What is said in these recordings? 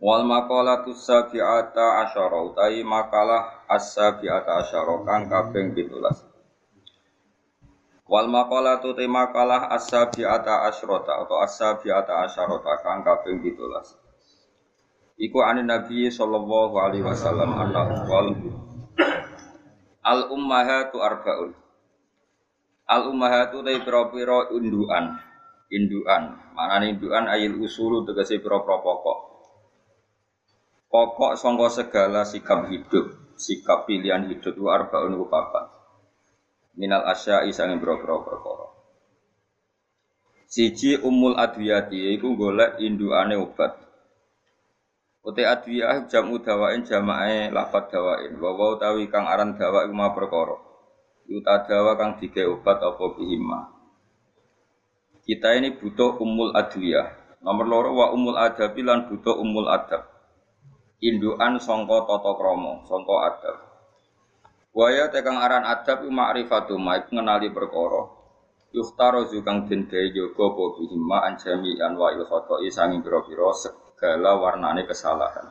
Wal maqalatu sabi'ata asyara utai makalah as-sabi'ata asyara kang kaping 17. Wal maqalatu te makalah as-sabi'ata asyrata atau as-sabi'ata asyarata kang kaping 17. Iku anin Nabi sallallahu alaihi wasallam anna wal al ummahatu arba'un. Al ummahatu te pira-pira induan. Induan, maknane induan ayil usulu tegese pira-pira pokok. Pokok sangka segala sikap hidup, sikap pilihan hidup itu arbaun ku papat. Minal asya'i sange pira-pira perkara. Siji umul adwiyati iku golek induane obat. Uti adwiyah jamu dawain jamae lafat dawain. Wa wa utawi kang aran dawa iku ma. Yuta dawa kang dike obat apa bihima. Kita ini butuh umul adwiyah. Nomor loro wa umul adabi lan butuh umul adab. Induan songko toto kromo, songko adab. Waya tekang aran adab ma'rifatu ma iku ngenali perkara. Yuhtaro zukang den gawe jaga apa bihima anjami anwa il khata'i sangi pira-pira segala warnane kesalahan.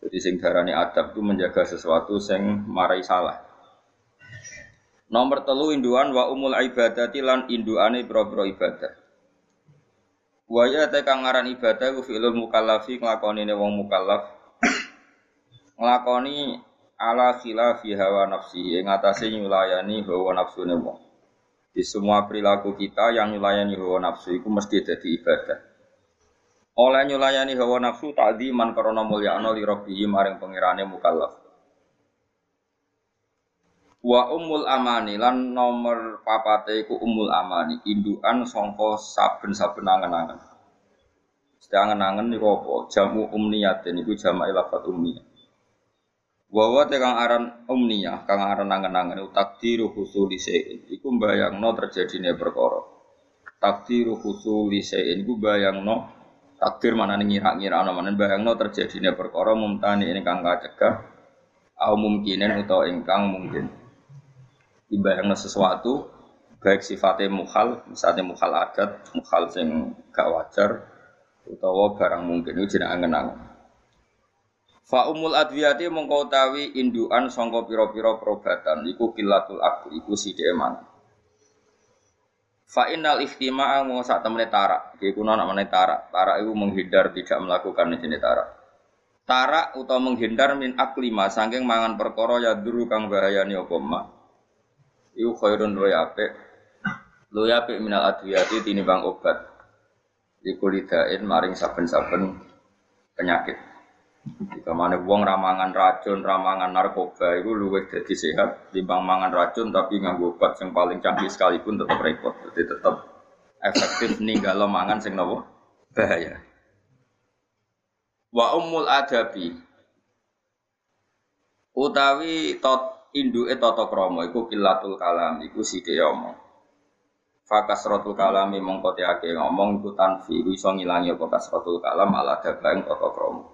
Jadi sing darani adab itu menjaga sesuatu sing marai salah. Nomor telu induan wa umul ibadati lan induane pira-pira ibadah. Waya te kang aran ibadah ku fi'lul mukallafi nglakoni wong mukallaf nglakoni ala khilafi hawa nafsi ing atase nyulayani hawa nafsune wong. Di semua perilaku kita yang nyulayani hawa nafsu itu mesti jadi ibadah. Oleh nyulayani hawa nafsu takdiman karena mulyakno li rabbihi maring pengirane mukallaf. Wa umul amani lan nomor papate iku umul amani, indukan sangka saben-saben angen-angen. Sedang angen-angen niku apa? Jamu umniyat niku jamak lafat umniyah. Wa wa te kang aran umniyah, kang aran angen-angen takdiru husuli sein. Iku mbayangno terjadine perkara. Takdiru husuli sein iku bayangno takdir mana ngira-ngira ana mana bayangno terjadine perkara mumtani ini kang kacegah au mungkinen utawa ingkang mungkin dibayangno sesuatu baik sifatnya mukhal, misalnya mukhal adat, mukhal sing gak wajar, utawa barang mungkin itu jeneng angen-angen. Fa umul adwiyati mongko utawi indukan sangka pira-pira perobatan iku kilatul akli iku sithik eman. Fa innal ihtima'a mau sak temene tarak, iki kuna namane tarak. Tarak itu menghindar tidak melakukan jenis tarak. Tarak utawa menghindar min aklima saking mangan perkara ya duru kang bahayani apa mak iku khairun luwe apik. Luwe apik minal adwiyati tinimbang obat. Iku lidain maring saben-saben penyakit. Jika mana wong ramangan racun, ramangan narkoba itu luwih jadi sehat. Timbang mangan racun tapi nganggo obat yang paling canggih sekalipun tetap repot. Jadi tetap efektif ninggal mangan sing nopo? Bahaya. Wa ummul adabi. Utawi tot induke tata krama iku kilatul kalam iku sithik omong. Fakasratul kalami mongko teake ngomong iku tanfi iso ngilangi apa kasratul kalam ala dabaing tata krama.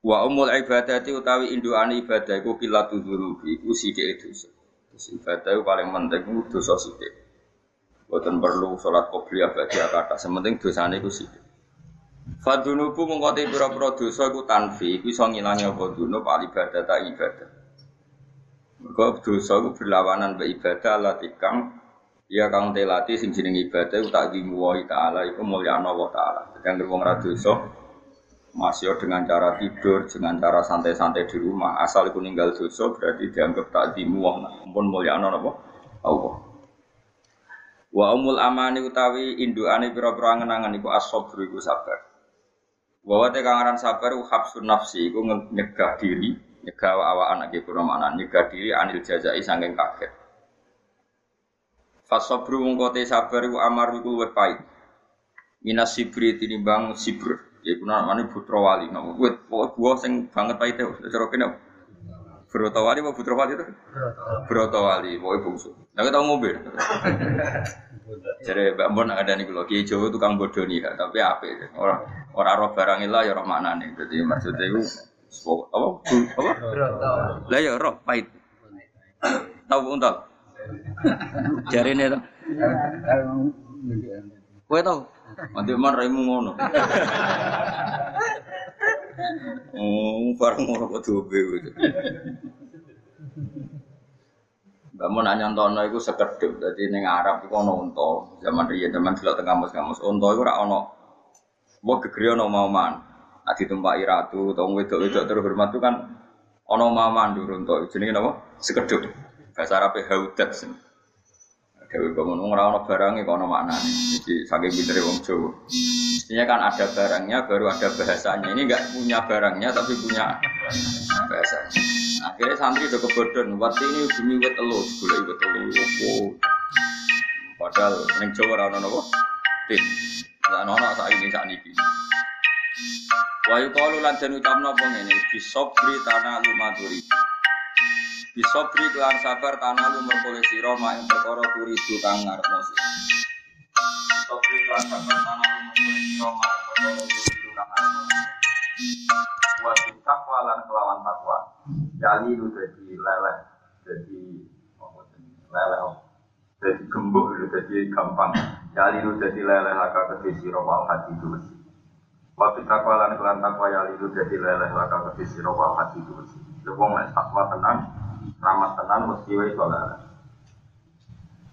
Wa umul ibadati utawi induane ibadah iku kilatul dzunubi iku sithik dosa. Terus ibadah iku paling penting iku dosa sithik. Boten perlu salat qobliyah bagi kata, sementing dosane iku sithik. Fadunubu mengkoti pira-pira dosa iku tanfi, iku iso ngilangi apa dunub al ibadah ta ibadah. Mergo dosa iku berlawanan be ibadah lati kang ya kang telati sing jeneng ibadah tak dimuwahi taala iku mulyana wa taala. Sedang wong ra dosa masih dengan cara tidur, dengan cara santai-santai di rumah, asal iku ninggal dosa berarti dianggap tak dimuwah, pun mulyana apa? Allah. Wa umul amani utawi indukane pira-pira angen-angen iku as-sabr iku sabar. Bahwa te kang aran sabar habsun nafsi iku nyegah diri, nyegah awak anak iku mana nyegah diri anil jazai saking kaget. Fasabru mungko te sabar iku amar iku luwih pahit. Minas sibri tinimbang sibr. Iku namane putra wali. Nama wit buah sing banget paite. Cara kene Broto wali apa putra wali itu? Broto wali, pokoknya bungsu. Kita tahu mobil. Jadi Mbak Mon ada nih kalau Kiai Jawa tukang bodoh nih, tapi apa? Orang orang roh barang ilah ya roh mana nih? Jadi maksudnya itu apa? Apa? Lah ya roh pahit. Tahu untal? Jari ini tuh. Kue tahu? Nanti man raimu ngono. Oh, bareng ngono kok dobe gitu. Nanya nonton itu sekedip, jadi neng Arab itu ono unta, zaman riya, zaman dulu tengah kamus kamus, unta itu rak ono, mau gegeri ono mauman, adi tempat iratu, tong wedok wedok terhormat itu kan ono mauman dulu unta, jadi apa? Sekedip, bahasa Arab haudat. Dewi bangun ora ono barangnya kok ono maknane. Jadi saking pintere wong Jawa. Mestinya kan ada barangnya baru ada bahasanya. Ini enggak punya barangnya tapi punya bahasanya. Akhirnya santri udah kebodohan. Waktu ini demi wet telu, boleh wet telu. Oh. Padahal ning Jawa ora ono napa? Tin. Lah ono sak ini sak niki. Wa yuqalu lan den ucapno apa ngene, bisobri tanah lumaduri. Bisobri kelan sabar tanah lu merkole sira mak ing perkara turidu kang ngarepno sira. Bisobri kelan sabar tanah lu merkole sira mak ing perkara turidu kang ngarepno sira. Wa takwa lan kelawan takwa. Yali lu dadi leleh, jenenge? Leleh. Dadi gembuk lu dadi gampang. Yali lu dadi leleh laka kedhe sira wal hati itu Waktu takwa lan kelan takwa yali lu dadi leleh laka kedhe sira wal hati itu Wong nek takwa tenang, ramah tenan mesti wae sholat.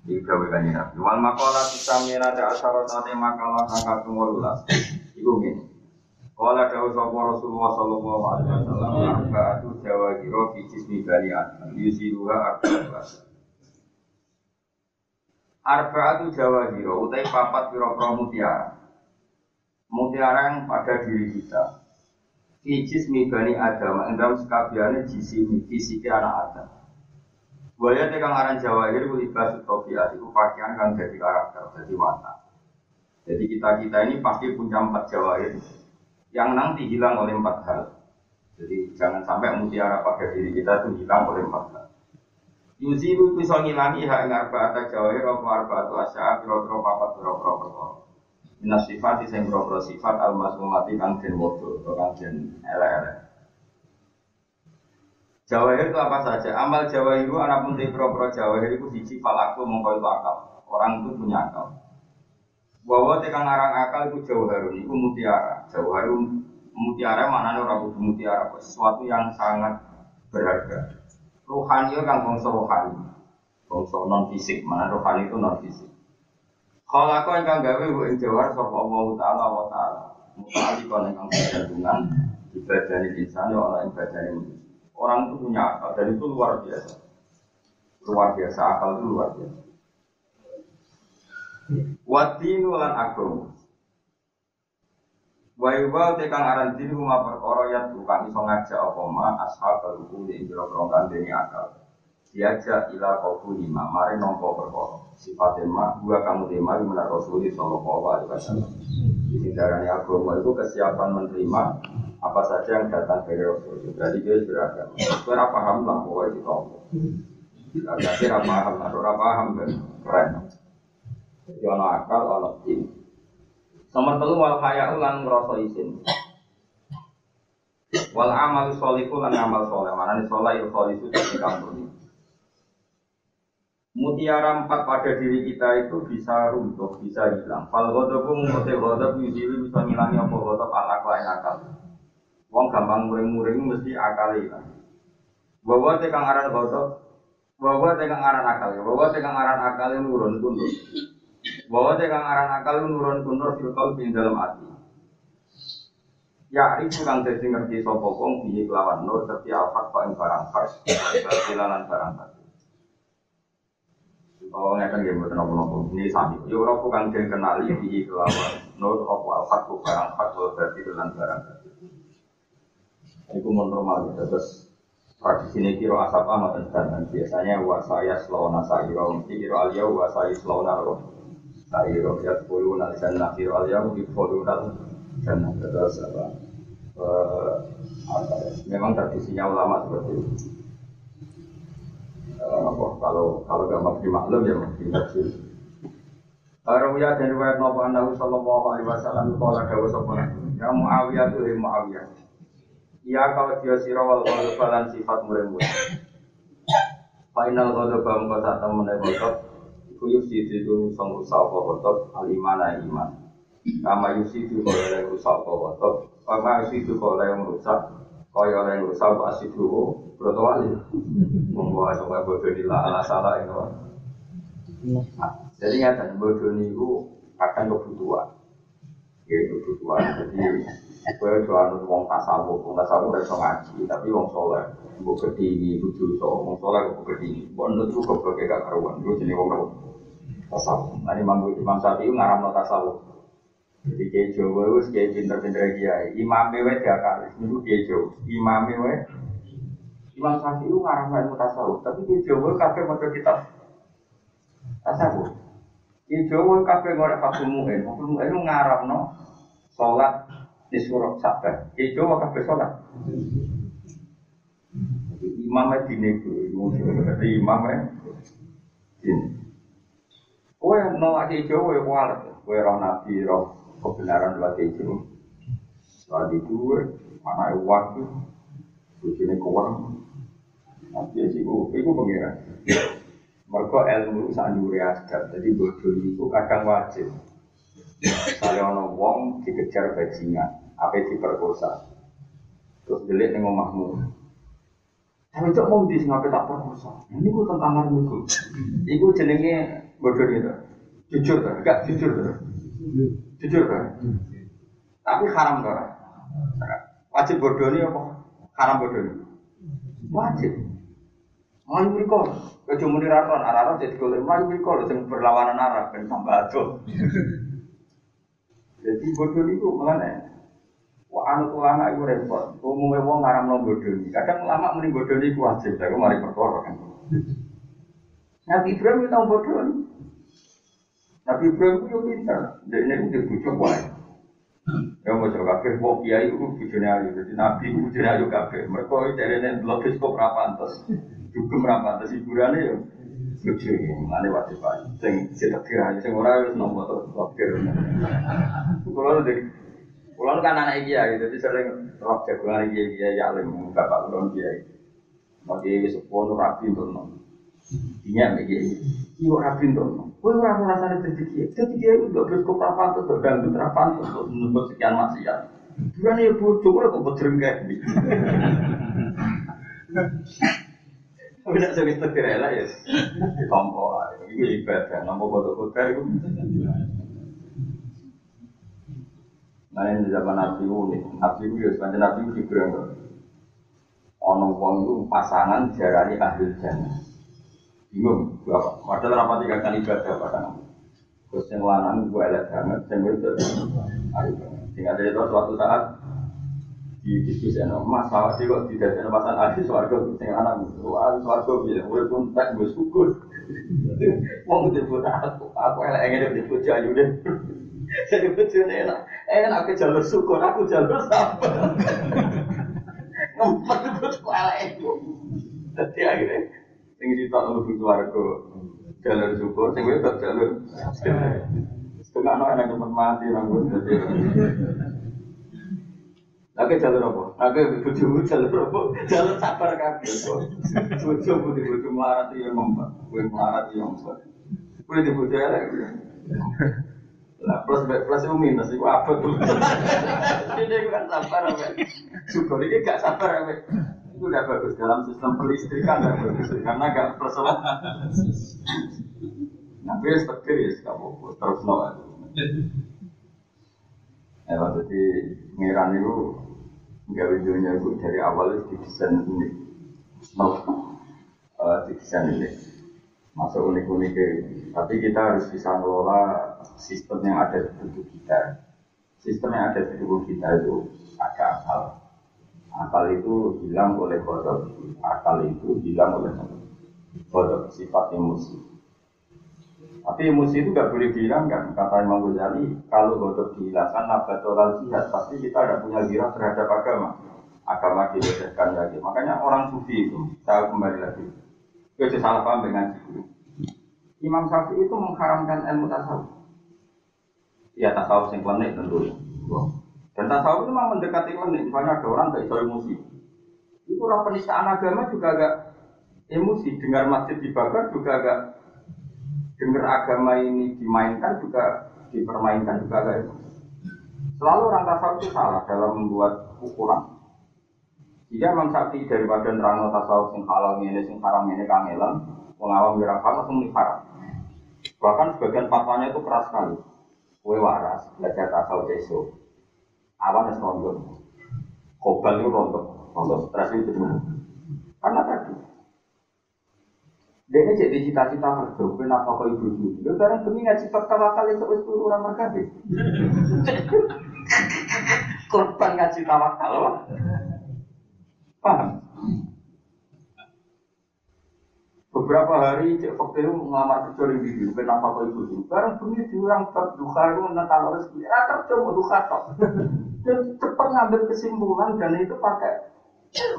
Iki gawe kanjeng Nabi. Wal maqala tisamina ta asharat makalah angka kumulas. Iku ngene. Kala dawuh sapa Rasulullah sallallahu alaihi wasallam arba'atu jawahiro fi jismi bani adam yusiruha arba'atu Arba'atu jawahiro utai papat pira-pira mutiara. Mutiara yang pada diri kita. Ijis mibani Adam, endam sekabiane jisi fisiki anak Adam. Buaya tekan aran Jawahir ku libas utopiat itu pakaian kang jadi karakter, jadi watak. Jadi kita kita ini pasti punya empat Jawahir yang nanti hilang oleh empat hal. Jadi jangan sampai mutiara pada diri kita itu hilang oleh empat hal. Yuzilu bisa ngilangi hak ngarba atau jawahir apa arba atau asya kira-kira papat perkara. Minas sifat sing boro sifat al masmumati kang den wodo atau kang den ele-ele. Jawahir itu apa saja? Amal jawahir itu anak pun pro-pro jawahir itu siji falaku itu akal. Orang itu punya akal. Bahwa tekan ngarang akal itu jawahir itu mutiara. Jawahir mutiara mana orang itu mutiara sesuatu yang sangat berharga. Rohani kan bangsa rohani, bangsa non fisik. Mana rohani itu non fisik. Kalau aku ingkang gawe bu jawar sapa Allah taala wa taala. Mutali kon ingkang bergantungan ibadah insan ya ora ibadah manusia. Orang itu punya akal dan itu luar biasa. Luar biasa akal itu luar biasa. Wadinu lan agama. Wa yuwa tekang aran dinu ma perkara ya tukang iso ngajak apa ma hukum ing jero-jero kandhane akal diajak ila kaufu lima mari nompo perkara sifat tema dua kamu tema menar rasulullah sallallahu alaihi wasallam. Di darahnya agama itu kesiapan menerima apa saja yang datang dari rasul. Berarti dia beragama. Itu paham lah pokoknya di tompo tidak kira paham atau paham kan keren. Jadi ono akal ono tim nomor telu wal kaya ulang ngerasa isin wal amal soliku lan amal soleh. Mana nih soleh itu soleh itu kampung ini mutiara empat pada diri kita itu bisa runtuh, bisa hilang. Fal ghadabu mungkote ghadab yuzilu bisa ngilangi apa ghadab al akal akal. Wong gampang muring-muring mesti akal hilang. Bahwa tekang aran ghadab, bahwa tekang aran akal, bahwa tekang aran akal yang nurun kundur. Bahwa tekang aran akal yang nurun kundur filkal di dalam hati. Ya, itu kang dadi ngerti sapa wong piye kelawan nur kok ing barang fars, barang barang fars. Oh, ngeten nggih mboten napa-napa. Ini sami. Yo ora kang den kenali iki kelawan nur apa al haq barang hak berarti lan barang. Iku mun normal. Terus tradisi ini kiro asap amat dan biasanya wa saya selona sayro mesti kiro alia wa saya selona roh Ayo ya puluh nal jannah fi al yaum di puluh nal jannah terus apa? Eh, ya? Memang tradisinya ulama seperti itu. Apa, kalau kalau gak mau dimaklum ya mau ditafsir. Rawiya dan riwayat Nabi Anahu Sallallahu Alaihi Wasallam Kala dawa sopana Ya Muawiyah tuh Muawiyah. Iya kalau dia sirawal kalau balan sifat murid-murid. Final ghadaba mengko sak temene ghadab. Iku yusidu itu sang rusak apa ghadab alimana iman. Kama yusidu kaya oleh rusak apa ghadab, kama yusidu kaya oleh rusak kaya asidu broto wali. Bodoh di ala salah itu. Nah, jadi bodoh niku kadang kebutuhan. Ya kebutuhan. Jadi gue doa wong tasawuf, wong tasawuf ngaji, tapi wong soleh Mbok kedini, buju so, wong soleh kedini. Mbok nut kok kok gak karuan. Iku jenenge wong? Tasawuf. Nah, Imam Imam Syafi'i ngaramno tasawuf. Jadi kiai Jawa itu kiai pinter-pinter kiai. Imam wae diakali. Niku kiai Jawa. Imam wae Imam Syafi'i itu ngaramno ilmu tasawuf, tapi kiai Jawa kabeh maca kitab tasawuf. Kiai Jawa kabeh ngorek Fathul Mu'in. Fathul Mu'in itu ngaramno salat di surat sabar. Kiai Jawa kabeh salat imamnya itu, jadi imamnya dini. Kue nolak hijau, kue kualat, kue roh nabi, roh kebenaran lewat hijau. Setelah itu, mana waktu, bujini kurang. Nanti sih, itu pengiran. Mereka ilmu sanjuri asdap, jadi bodoh itu kadang wajib. Misalnya ono wong dikejar bajingan, apa diperkosa, terus delik ning omahmu. Tapi cok mau di ngapain tak perkosa. Ini gue tentang kamar musuh. Iku jenenge bodoh itu. Jujur kan? Enggak jujur kan? Jujur kan? Tapi haram kan? Wajib bodoh ini apa? Haram bodoh ini? Wajib. Melayu mereka, kecuali muni raron, araron jadi golek melayu mereka, yang berlawanan arah, ben tambah aduh. Jadi bodoh itu mengenai Wah, anu ulama itu repot. Umumnya wong ngaram no bodoh Kadang ulama mending bodoh ini wajib. Tapi mari perkara kan. Nabi Ibrahim itu bodoh Nabi Ibrahim itu pintar. Dia ini udah bujuk wae. Ya mau coba kafir, mau kiai itu bujurnya ayu. Jadi Nabi itu bujurnya ayu kafir. Mereka dari ini blogis kok rapantes. Juga merapantes hiburannya ya. Lucu ini, mana wajib aja. Sing cetak kira aja, sing orang itu nomor tuh kafir. Kalau Kulon kan anak gitu, jadi sering roh jagoan iya iya ya alim bapak kulon iya. Mau bisa pun rapi untuk nom. Iya iya rapi nom. Kue orang rasanya jadi kia. Jadi kia itu gak terus kok rapan tuh tergantung rapan tuh untuk menurut sekian maksiat. Bukan ya bu, coba kok gini. Tapi tidak sebisa tirela ya. Tompo, itu ibadah. Nomor foto-foto itu. Nah ini zaman Nabi unik, Nabi ya sepanjang Nabi itu figurnya Ono wong itu pasangan jarani ahli jannah. Bingung, berapa? Padahal rapat tiga kali ibadah Nabi. Terus yang lanang gue elek banget, yang gue itu. Sehingga dari itu suatu saat di diskusi no, mas awak sih kok tidak ada pasangan ahli suarga, sing anak ahli suarga bilang, gue pun tak gue syukur. Wong disebut aku, aku elek ingin disebut jayu deh. Jadi bujune enak. Enak aku jalur syukur, aku jalur sabar. Ngempet itu itu. Jadi akhirnya sing sitok mlebu swarga jalur syukur, sing wedok jalur setengah no enak cepat mati nanggung jadi. Lagi jalur apa? Lagi bujumu jalur apa? Jalur sabar kok. Bojo putih bojo melarat yang ngomong, gue melarat yang ngomong. Gue di bojo elek. Lah plus plus itu minus itu apa tuh? Ini kan sabar apa? Syukur ini gak sabar apa? Itu udah bagus dalam sistem pelistrikan udah bagus karena gak persoalan. Nabi ya setir ya kamu terus no. Ya jadi pengiran itu nggak videonya itu dari awal itu didesain unik, no, didesain ini masuk unik-unik tapi kita harus bisa ngelola sistem yang ada di tubuh kita. Sistem yang ada di tubuh kita itu ada akal. Akal itu hilang oleh kodok. Akal itu hilang oleh kodok sifat emosi. Tapi emosi itu nggak boleh dihilangkan. Kata Imam Ghazali, kalau godok dihilangkan, nabatolal jihad, pasti kita tidak punya girah terhadap agama. Agama dilecehkan lagi. Makanya orang sufi itu, saya kembali lagi. Itu salah paham dengan itu. Imam Syafi'i itu mengharamkan ilmu tasawuf. Ya tasawuf yang klinik tentu. Dan tasawuf itu memang mendekati klinik. Misalnya ada orang gak iso emosi. Itu orang penistaan agama juga agak emosi. Dengar masjid dibakar juga agak dengar agama ini dimainkan juga dipermainkan juga agak emosi. Selalu orang tasawuf itu salah dalam membuat ukuran. Jika Imam Syafi'i daripada nerangno tasawuf sing halal ini, sing haram ini kangelan, pengawam wirafah langsung haram. Bahkan sebagian fatwanya itu keras sekali. Kue waras, belajar tasawuf esok. Awan es rondo. Kobal itu rondo. Rondo stres itu Karena tadi. Dia ini jadi cita-cita kerja, kenapa kau ibu ibu? Dia sekarang demi ngaji tawakal itu wis turu orang mereka Korban ngaji tawakal, paham? Beberapa hari cek fakir ngelamar kerja di video, kenapa kau ikut itu? Barang bunyi diurang bab duka itu menentang rezeki, ya kerja mau duka tok. Dan cepat ngambil kesimpulan dan itu pakai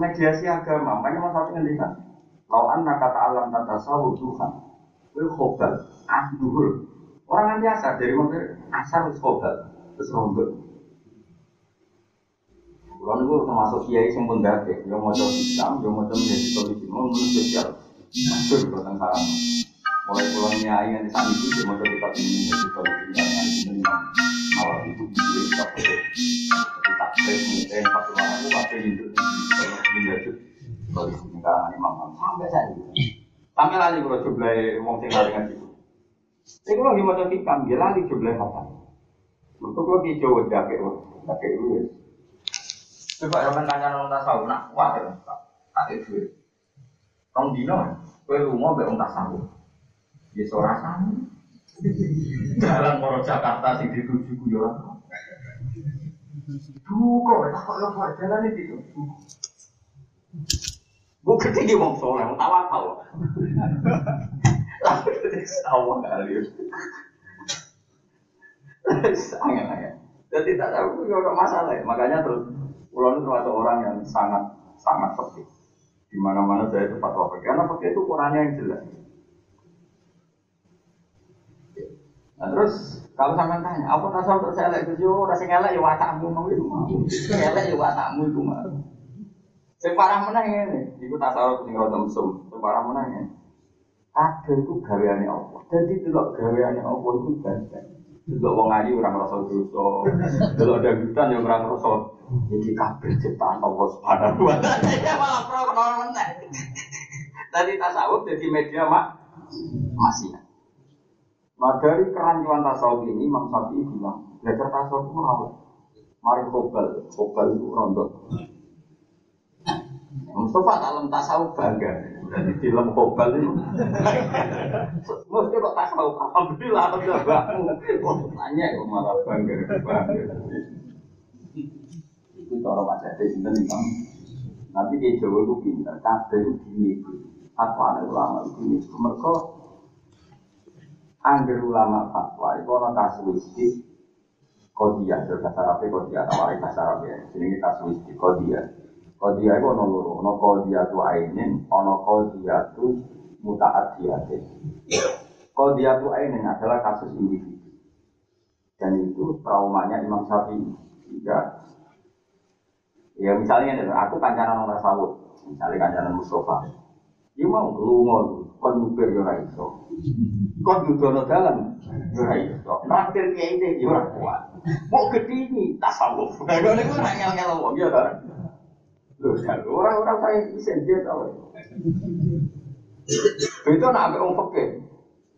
mediasi agama. Makanya mas Satu ngendikan, kalau anak kata alam tata sawu Tuhan, itu khobal, ah duhur. Orang nanti asar dari mana? Asar itu khobal, terus. Kalau itu termasuk kiai yang pun yang mau coba Islam, yang mau coba menjadi solusi, mau menurut sosial. Masyur buatan sarang. Mulai pulang nyai di sana itu mau kita ini jadi kalau kita ini awal itu dia tak. Tapi tak boleh mungkin itu pakai hidup kalau dia itu kalau di sekarang imam sampai saya sampai lali kalau jumlah wong sing lali ngaji. Saya kalau lagi mau dia lali jumlah apa? Untuk di Jawa jaket, jaket itu. Coba orang tanya orang tasawuf, nak wah ya, tak itu. Rong dino, lunga mbek wong tasawuf. Ya ora sami. Jalan karo Jakarta sing dituju ku yo ora. Duko, tak kok yo kok jalan iki. Bu ketinggi wong soleh, wong tawakal. Lah sawah kali. Sangat ya. Jadi tak tahu itu masalah. Makanya terus pulau itu termasuk orang yang sangat sangat sepi. Di mana-mana saya itu fatwa pakai karena pakai itu ukurannya yang jelas. Nah terus kalau sampai tanya, apa tasawuf terus elek itu yo rasa elek ya watakmu mau itu mau. Elek ya watakmu itu mau. Sing parah meneh ngene, iku tasawuf sing rada mesum. Sing parah meneh ngene. Kabeh iku gaweane Allah. Dadi delok gaweane Allah iku banyak. Delok wong ayu ora ngrasa dosa. Delok dagutan yang ora ngrasa jadi kabeh ciptaan Allah Subhanahu wa taala. Ya malah pro meneh. Tadi tasawuf jadi media mak masih. Nah dari kerancuan tasawuf ini Imam Syafi'i bilang belajar tasawuf itu rawat. Mari kobal, kobal itu rontok. Mustafa dalam tasawuf bangga. Jadi film kobal itu. Mesti kok tasawuf alhamdulillah apa bapakmu. Tanya kok malah bangga bangga. Itu cara baca di sini imam. Nanti di Jawa itu pintar, kabeh itu. Fatwa ada ulama itu. Mereka angger ulama fatwa itu orang kasuisti kodia, dari bahasa Arab kodia, tawari bahasa Arab ya. Ini kasuisti kodia. Kodia itu ono loro, ono kodia tu ainin, ono kodia tu mutaat diatin. Kodia tu ainin adalah kasus individu. Dan itu traumanya Imam Syafi'i. Jika Ya misalnya aku kancanan orang sawut, misalnya kancanan Mustafa. Dia mau lu mau yo iso. Kon judono dalan yo iso. Naktir kiai ini yo ora kuat. Mau gedini tasawuf. Ngene ku ora ngel-ngel wong ya ta. Lho orang-orang saya bisa dia tahu. Itu nak ambil wong peke.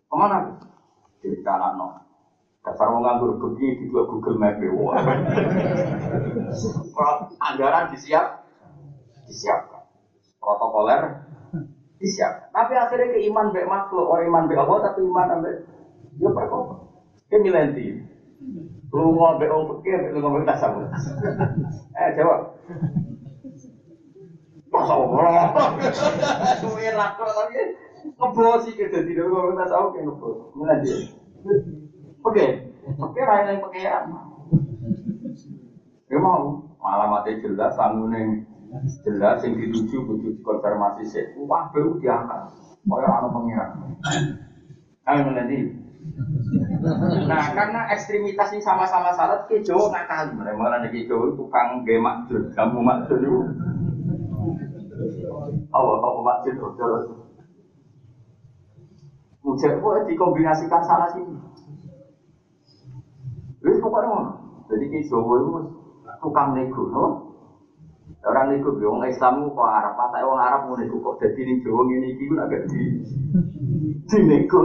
Ke mana? Di kanan no. Dasar mau nganggur pergi di dua Google Map Wah. Anggaran disiap, disiapkan. Protokoler disiapkan. Tapi akhirnya ke iman baik makhluk, orang iman baik Allah, tapi iman sampai dia perkara. Dia milenti. Lu baik orang pergi, lu ngomong tasawuf. Eh jawab. Masa Allah. Suwi rakor tapi Ngebos sih kita tidak minta tahu kayak ngebos. Dia? Oke, oke raya yang pakaian. Ya mau, alamatnya jelas, sanggune jelas, yang dituju butuh konfirmasi sih. Wah, baru diangkat. Kaya anak pengiran. Ayo nanti. Nah, karena ekstremitas ini sama-sama salah, ke Jawa nakal. Mereka malah Jawa tukang gemak jur, kamu mak jur itu. Apa apa masjid hotel. Mujak kok dikombinasikan salah sini. Wis pokoknya ngono. Jadi ki Jawa itu tukang nego, no? Orang nego bilang Islam kok Arab, apa orang Arab mau nego kok jadi nih Jawa ini iki agak di di nego.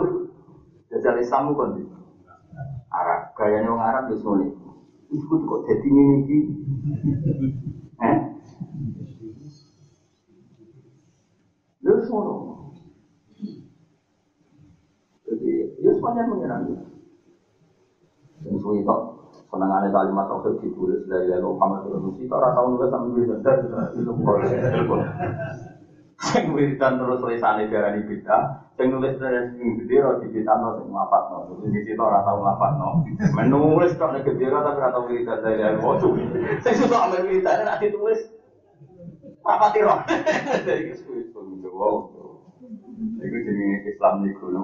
Jadi Islam kok di Arab, gayanya orang Arab wis ngono. Iku kok jadi ini iki. Eh? Lu ngono. Jadi, ya semuanya menyerang. Yang suwi senengannya kalimat tauhid ditulis dari lalu Muhammad Rasul kita orang tahu nulis sambil wiridan itu boleh. Yang wiridan terus tulisannya darah di bid'ah, yang nulis dari sing gede roh di bid'ah no sing ngapat no. Jadi kita orang tahu ngapat no. Menulis kok nek gede roh tapi orang tahu wiridan dari lalu. Saya suka ambil wiridan nanti tulis apa tiro. Jadi itu wow. Itu jenis Islam nih kuno.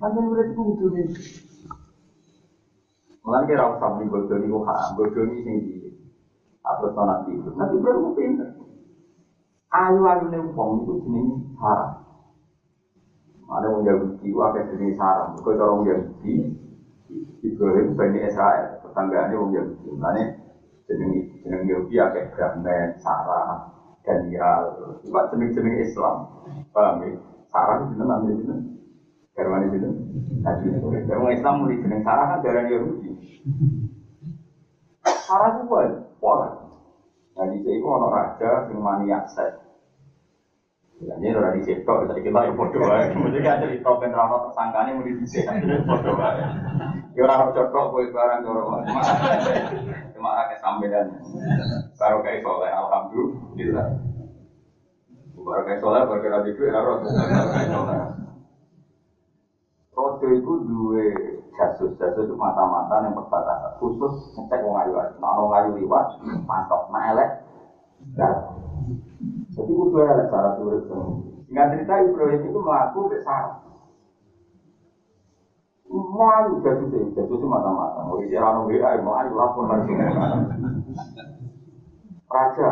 Panjang udah itu kudu nih. Mulai kira usah nih kok haram, bodoh nih tinggi. Atau sonat itu, nanti baru pinter. Ayu ayu nih uang itu jenis haram. Ada yang Yahudi, wakil jenis haram. Kau orang Yahudi, Ibrahim bani Israel, tetanggaannya orang Yahudi. Jenis jenis Yahudi akeh Brahman, Sarah, Daniel, itu jenis-jenis Islam. Paham ya? Sarah itu jenis namanya jenis. Karena itu, tadi orang Islam mulai jeneng Sarah kan darah Yahudi. Sarah itu buat pola. Nah di sini ono raja yang maniak seks. Ya, ini orang di situ, tadi kita yang bodoh. Kemudian kan cerita ben rano tersangkanya mau di sini, bodoh. Ya orang cocok, boleh barang dorong. Cuma ada kesambilan. Baru kayak soleh, alhamdulillah. Baru kayak soleh, baru kayak radio, ya roh. Itu dua jasus, jasus itu mata-mata yang perbatasan khusus ngecek wong ayu ayu. Nah wong ayu liwat, mantap, nah elek. Jadi itu dua elek cara turut. Singkat cerita Ibrahim itu melaku ke sarah. Mau jasus itu, jasus itu mata-mata. Mau di jalan WA, mau ayu lapor lagi. Raja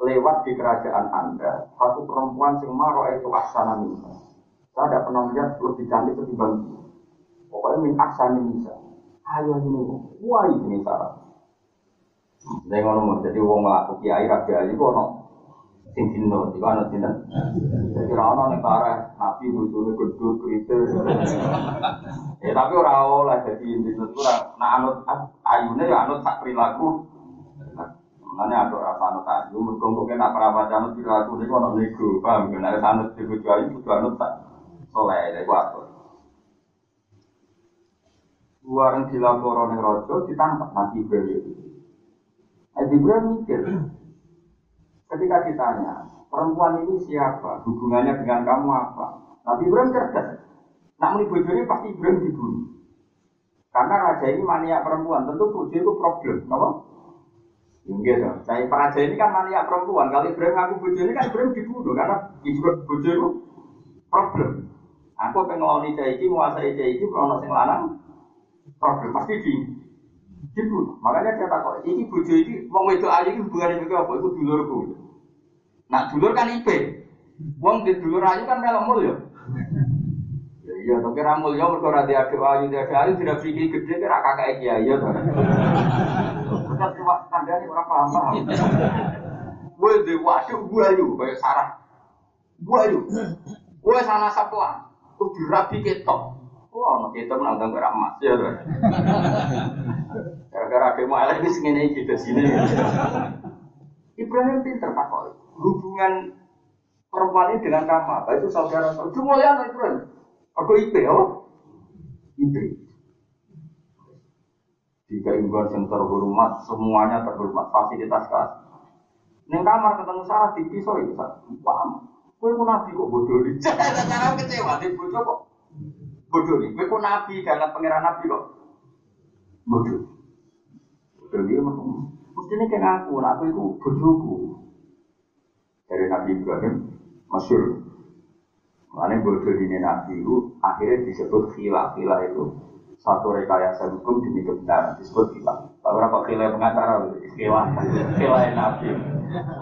lewat di kerajaan Anda, satu perempuan sing maro itu asana minta. Saya tidak pernah melihat lebih cantik ketimbang dia. Pokoknya min aksani bisa. Ayo ini, wah ini sarah. Saya ngomong, jadi wong ngelaku kiai raja ayu kok no. Sing dino, di mana sini? Jadi rano nih parah, nabi bujune gedut kritis. Ya tapi orang oleh jadi dino itu nah anut ayune ya anut sak perilaku. Makanya ada rasa anut ayu, mergongkongnya nak perawat anut perilaku ini kok no nego, paham? Karena anut dibujuk ayu, butuh anut tak soleh, apa? Dua orang dilapor oleh rojo ditangkap Nabi Ibrahim. Nabi Ibrahim mikir, ketika ditanya, perempuan ini siapa? Hubungannya dengan kamu apa? Nabi Ibrahim cerdas. Meni bojone pasti Ibrahim dibunuh. Karena raja ini mania perempuan, tentu bojo itu problem, apa? Enggak dong. Saya raja ini kan mania perempuan. Kalau Ibrahim ngaku bojo kan Ibrahim dibunuh karena Ibrahim bojo itu problem. Aku pengeloni caiki, menguasai caiki, kalau sing lanang, problem pasti di dibunuh. Makanya dia takut, ini bojo ini, wong itu aja ini hubungannya juga apa? Itu dulurku. Nah dulur kan ipe. Wong di dulur ayu kan melok mul ya. Ya Iya, tapi ramul ya mergo ora diaduk ayu, diaduk ayu tidak pikir gede kira kakak ya. Kita cuma kandani ora paham-paham. Gue di waduk gue ayu, kayak sarah. Gue ayu. Gue sana saplan. Tuh dirabi ketok. Wah, ono ketok nang ganggu emas ya. Gara-gara demo elek wis ngene iki sini. Ibrahim pinter Pak Koi. Hubungan perempuan ini dengan kamu apa itu saudara saudara. Cuma ya anak Ibrahim. Aku IP ya. IP. Jika ibuan yang terhormat, semuanya terhormat, fasilitas kelas. Neng kamar ketemu salah di pisau itu paham. Kue pun nabi kok bodoh nih. Cara kecewa di bodoh kok bodoh nih. Kue pun nabi karena pangeran nabi kok bodoh. Bodoh dia mestinya kayak aku, aku itu bodohku. Dari Nabi Ibrahim, masyur. Makanya bodoh ini Nabi itu akhirnya disebut khilaf. Khilaf itu satu rekayasa hukum demi kebenaran disebut khilaf. Tapi berapa khilaf pengacara? Khilaf, khilaf Nabi.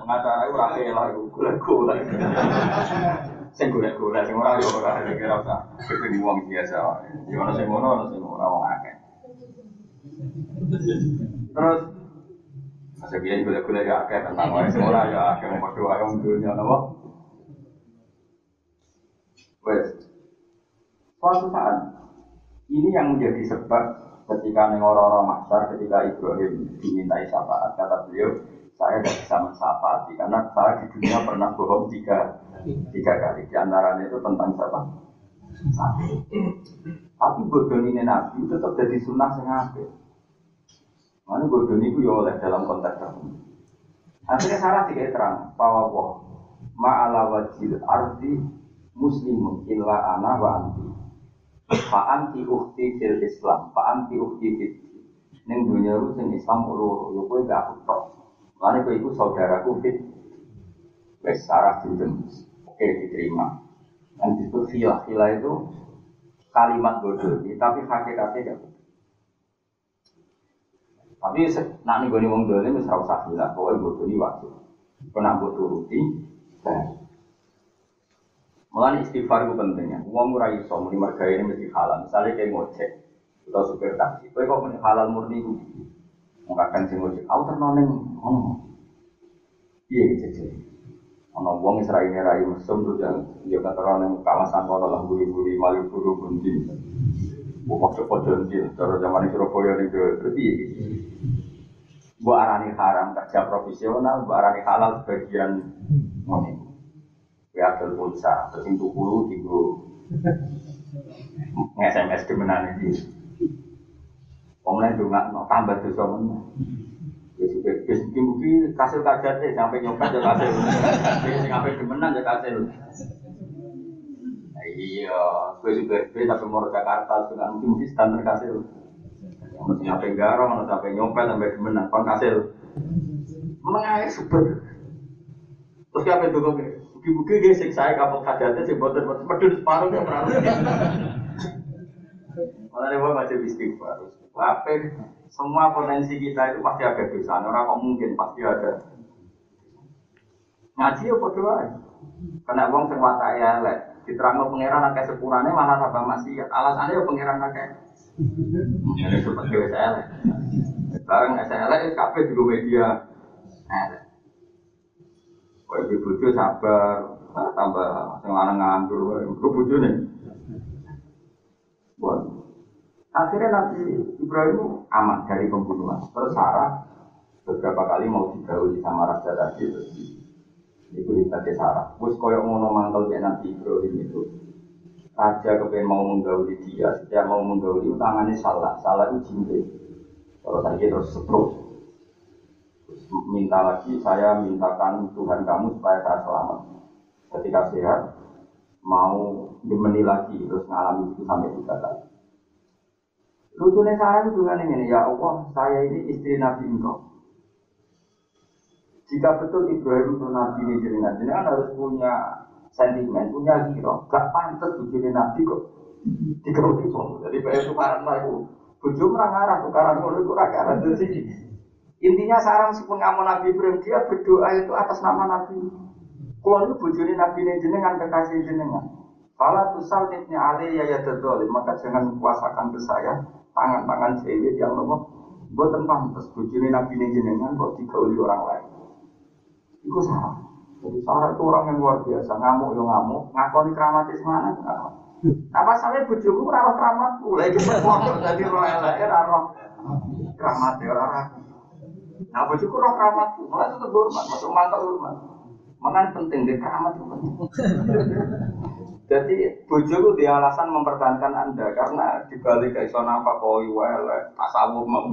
Pengacara itu rakyat itu gula-gula. Sing gula-gula, sing ora yo ora kira usah. Itu wong biasa. Yo ono sing ngono, ono sing ora wong akeh. Terus Masa biar gula-gula ya akeh tentang wae sing ora ya akeh mau padha wae wong dunya napa? Wes. Suatu saat ini yang menjadi sebab ketika orang-orang masyar ketika Ibrahim dimintai syafaat kata beliau saya tidak bisa mensyafaati karena saya di dunia pernah bohong tiga tiga kali. Di antaranya itu tentang siapa? Tapi bodoh ini nabi tetap jadi sunnah sengaja mana bodoh itu ya oleh dalam konteks tertentu akhirnya salah tiga terang bahwa ma'ala wajil arti muslimun illa ana wa anti fa anti ukti fil islam fa anti ukti fil ning dunia itu sing Islam loro yo kowe gak aku tok. Lane kowe iku saudaraku fit. Wis sarah jinten oke diterima. Dan disebut filah filah itu kalimat bodoh tapi hakikatnya gak tapi nak nih gue wong dolim ora usah bilang bahwa bodoh ini wajib. Kena mbok turuti, Mulai istighfar itu pentingnya. Uang murah iso muni marga ini mesti halal. Misalnya kayak ngocek atau supir taksi. Kau kok halal murni itu. Mengatakan si ngocek. Aku ternoneng. Iya gitu. Ono wong Israel ini rai mesum tuh yang dia orang kawasan kono lah buri-buri malu buru bunti. Bukan cepat janji. Cara zaman Surabaya ini berarti. Bu arani haram kerja profesional, bu arani halal sebagian moni ya pulsa terus yang tuku tigo nge-SMS kemenan ini Omlen juga no tambah tuh sama Ya juga, bis mungkin kasil kajar deh sampai nyopet ya kasil. Bis sampai kemenan ya kasil. Iya, gue juga gue sampai mau Jakarta dengan mungkin mungkin standar kasil. Mau sampai garong, mau sampai nyopet sampai kemenan, kon kasil. Menengah super. Terus siapa itu kok? Buki-buki dia sing saya kapal hajatnya sing boten medun separuh ya pernah. Malah dia masih istighfar. Apa semua potensi kita itu pasti ada dosa. Orang kok mungkin pasti ada. Ngaji ya berdoa. Karena uang sing watak ya lek diterangno pangeran akeh sepurane malah tambah maksiat. Alasannya ya pangeran akeh. Ini seperti lek. Sekarang saya lek kabeh juga media. Eh, Kau ibu bojo sabar, tambah sing lanang nganggur, kau bojo nih. Buat. Akhirnya Nabi Ibrahim aman dari pembunuhan. Terus Sarah beberapa kali mau digauli sama raja tadi itu ibadah Sarah. Terus koyok ngono mantel kayak Nabi Ibrahim itu. Raja kepengen mau menggauli dia, setiap mau menggauli tangannya salah, salah itu. Kalau tadi terus setruk, minta lagi, saya mintakan Tuhan kamu supaya saya selamat. Ketika sehat, mau dimeni lagi, terus ngalami itu sampai tiga kali. Lucunya saya itu dengan ini, ya Allah, saya ini istri Nabi engkau. Jika betul Ibrahim itu Nabi ini jenengan, jenengan harus punya sentimen, punya hero. Gak pantas bujuni Nabi kok digawe Jadi kayak tukaran lah itu. Bujuk orang arah, tukaran itu orang arah. Jadi Intinya sekarang meskipun kamu Nabi Ibrahim dia berdoa itu atas nama Nabi. Kalau itu bujuni Nabi ini jenengan kekasih jenengan. Kalau tusal ibni Ali ya ya maka jangan kuasakan ke saya tangan-tangan cewek yang nopo. Buat pantas bujuni Nabi ini jenengan kok digauli orang lain. Itu salah. Jadi Sarah itu orang yang luar biasa, ngamuk yo ngamuk, ngakoni keramatis mana? Nah masalahnya bujuku rawat keramatku, lagi berpokok jadi roh elek, roh. Keramat ya orang Nah, bojoku roh keramatku, malah itu hormat, masuk mantap hormat. Makanya penting di keramat itu Jadi bojoku dia alasan mempertahankan anda karena dibalik ke iso apa koi wele tasawuf mau.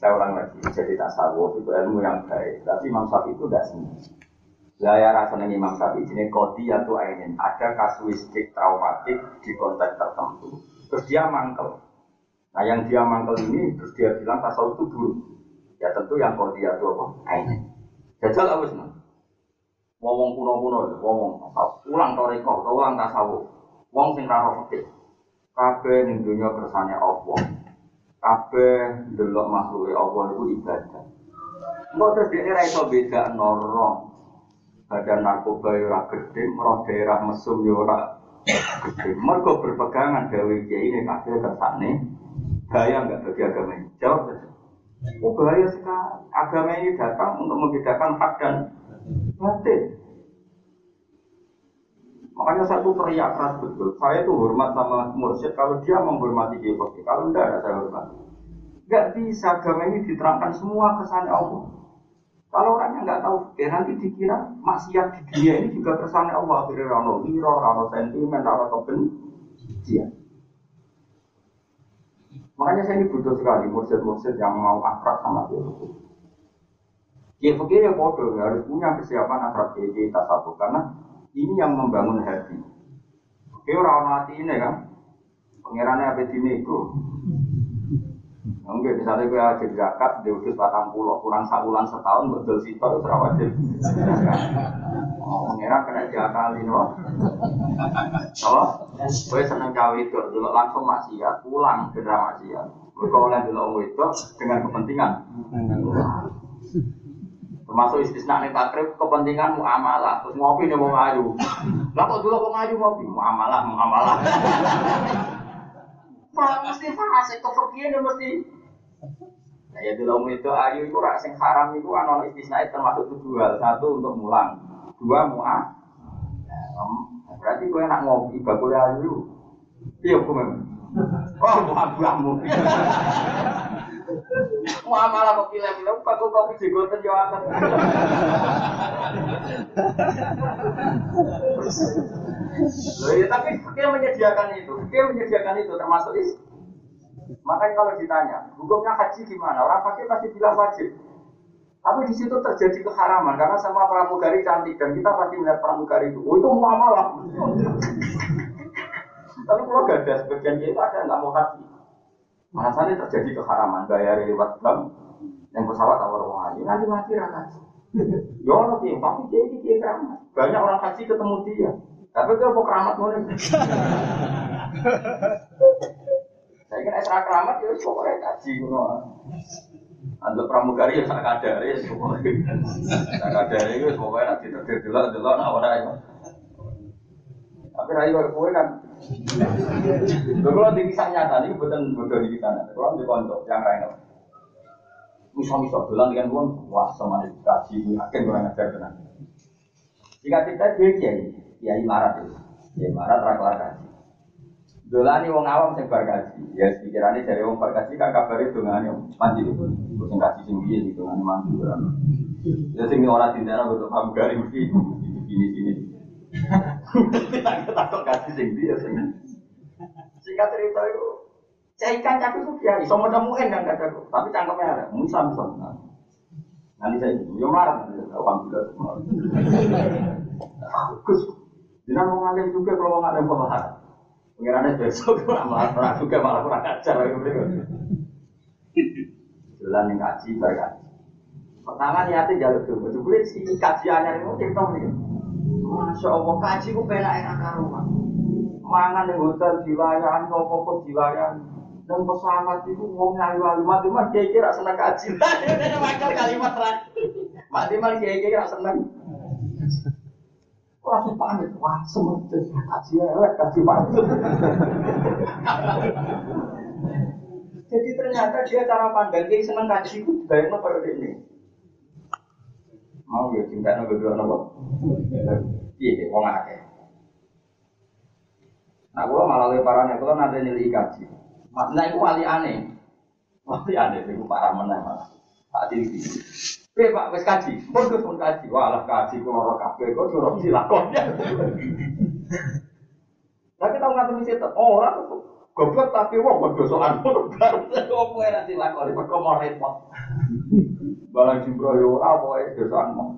Saya ulang lagi, jadi tasawuf itu ilmu yang baik. Tapi Imam itu tidak senang. Saya rasanya Imam Syafi'i ini kodi atau ainin. Ada kasuistik traumatik di konteks tertentu. Terus dia mangkel. Nah yang dia mangkel ini terus dia bilang tasawuf itu buruk. Ya tentu yang kodi atau apa? Ainin. Jajal apa sih? Wong kuno-kuno, wong ulang toriko, ulang tasawuf. Wong sing raro fikih. Kabeh ning dunya kersane Allah kabeh delok makhluke Allah itu ibadah. Engko terus dia ra iso beda noro. Badan narkoba yo ora gede, roh daerah mesum yo ora gede. Mergo berpegangan dewe kiai ini kabeh kersane bahaya enggak bagi agama ini. Jawab saja. Oh bahaya sekali. Agama ini datang untuk membedakan hak dan batin. Makanya saya tuh teriak keras betul. Saya tuh hormat sama mursyid kalau dia menghormati dia Kalau enggak ada saya hormat. Enggak bisa agama ini diterangkan semua kesannya Allah. Kalau orangnya nggak tahu ya nanti dikira maksiat di dunia ini juga kesannya Allah. Akhirnya rano wiro, rano sentimen, rano kebencian. Makanya saya ini butuh sekali mursyid-mursyid yang mau akrab sama dia. Ya fakir ya bodoh, harus punya kesiapan akrab dia di tasawuf karena ini yang membangun hati. Oke orang hati ini kan, pangerannya apa ini itu. Mungkin misalnya gue aja zakat, dia udah batang pulau, kurang sabulan setahun, betul sih, terus wajib. Oh, pangeran kena ini, loh. Oh, gue seneng cawe itu, dulu langsung maksiat, pulang ke maksiat. Gue oleh dulu itu dengan kepentingan. Termasuk istisna nih takrib kepentingan muamalah, terus ngopi nih mau ngaju. Lah kok dulu kok ngaju ngopi muamalah, muamalah. Mesti fase kepergian ya mesti. Nah, ya dulu itu ayu itu rak sing haram itu kan istisna termasuk dua, satu untuk mulang, dua muah. Nah, berarti gue enak ngopi bakul ayu. Iya, gue memang. Oh, buah-buahmu. Muamalah kok pilih-pilih, pak kok kopi jegoten yo akan. Loh ya tapi dia menyediakan itu, dia menyediakan itu termasuk is. Makanya kalau ditanya, hukumnya haji gimana? Orang pakai pasti bilang wajib. Tapi di situ terjadi keharaman karena sama pramugari cantik dan kita pasti melihat pramugari itu. Oh itu muamalah. Tapi kalau gak ada sebagian itu ada nggak mau haji. Alasannya terjadi keharaman bayar lewat bank yang pesawat awal wong haji nanti mati raka. Ya orang tapi dia ini dia. Banyak orang haji ketemu dia, tapi dia mau keramat mau Saya kira esra keramat ya pokoknya haji kuno. Anda pramugari ya sak kadar ya pokoknya. Sak kadar itu pokoknya nanti dulu nak orang Tapi rayu kue kan Lho kalau di kisah nyata ini bukan bodoh di kita. Kalau di konco yang lain. Misal-misal bilang dengan uang, wah sama kaji, yakin kurang ajar benar. Jika kita dia kiai, kiai marat itu, kiai marat raklar kaji. Dolani wong awam sing bar kaji, ya pikirannya dari wong bar kaji kan kabar itu yang mandi itu, sing kaji sing biye gitu ngene mandi kan. Ya sing ora tindak betul paham gari ini sini. Kita takut kasih sing dia sing. Singkat cerita itu, saya ikan cakep itu dia, iso mudah mungkin kan cakep, tapi cangkemnya ada, misal misal. Nanti saya yo marah, alhamdulillah. Jangan mau ngalim juga kalau mau ngalim pemahar. Pengirannya besok malah pernah juga malah kurang ajar. Jalan yang kaji, berkaji. Pertama niatnya jalur dulu, jebule si kajiannya itu cerita nih. Masya Allah, kaji ku penak enak karuan. Mangan di hotel dilayani, nopo dilayani. Dan pesawat itu wong ngayu ayu mati mah dia kira seneng kaji. Dia makar kalimat terakhir. Mati mah dia kira seneng. Langsung pamit, wah semuanya kaji elek, kaji mati. Jadi ternyata dia cara pandang dia seneng kaji itu bayangnya pada ini. Mau ya cinta nabi dua nopo. Iya, wong akeh. Nah, gua malah lebarannya kalau nanti nilai kaji. Nah, itu wali aneh. Wali aneh, itu parah meneh malah. Tak tinggi. Eh Pak, wes kaji, pun pun kaji. Walah kaji kulo ora kabeh kok suruh dilakon. Tapi tahu nggak mesti tetap orang tuh Goblok tapi wong kok dosokan ngono bar. Opo ora dilakoni kok mau repot. Balang jimbro yo ora pokoke dosokan mau.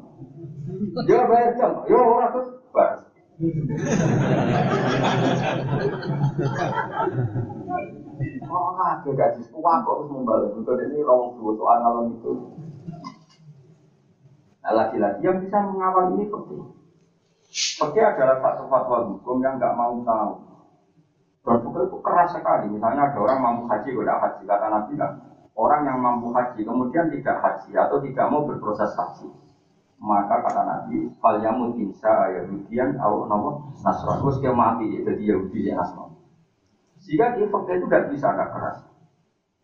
Yo bayar jam, yo ora terus bar. Oh, ada gaji tua kok membalik. Untuk ini rawang dua soal ngalon itu. Nah, lagi-lagi yang bisa mengawal ini penting. Pergi adalah satu fatwa hukum yang nggak mau tahu. Dan itu keras sekali. Misalnya ada orang mampu haji, tidak haji. Kata Nabi kan, orang yang mampu haji kemudian tidak haji atau tidak mau berproses haji. Maka kata Nabi, fal insya Yahudian atau nopo Nasrani. Terus dia mati jadi Yahudi ya Nasrani. Sehingga di fakta itu tidak bisa, tidak keras.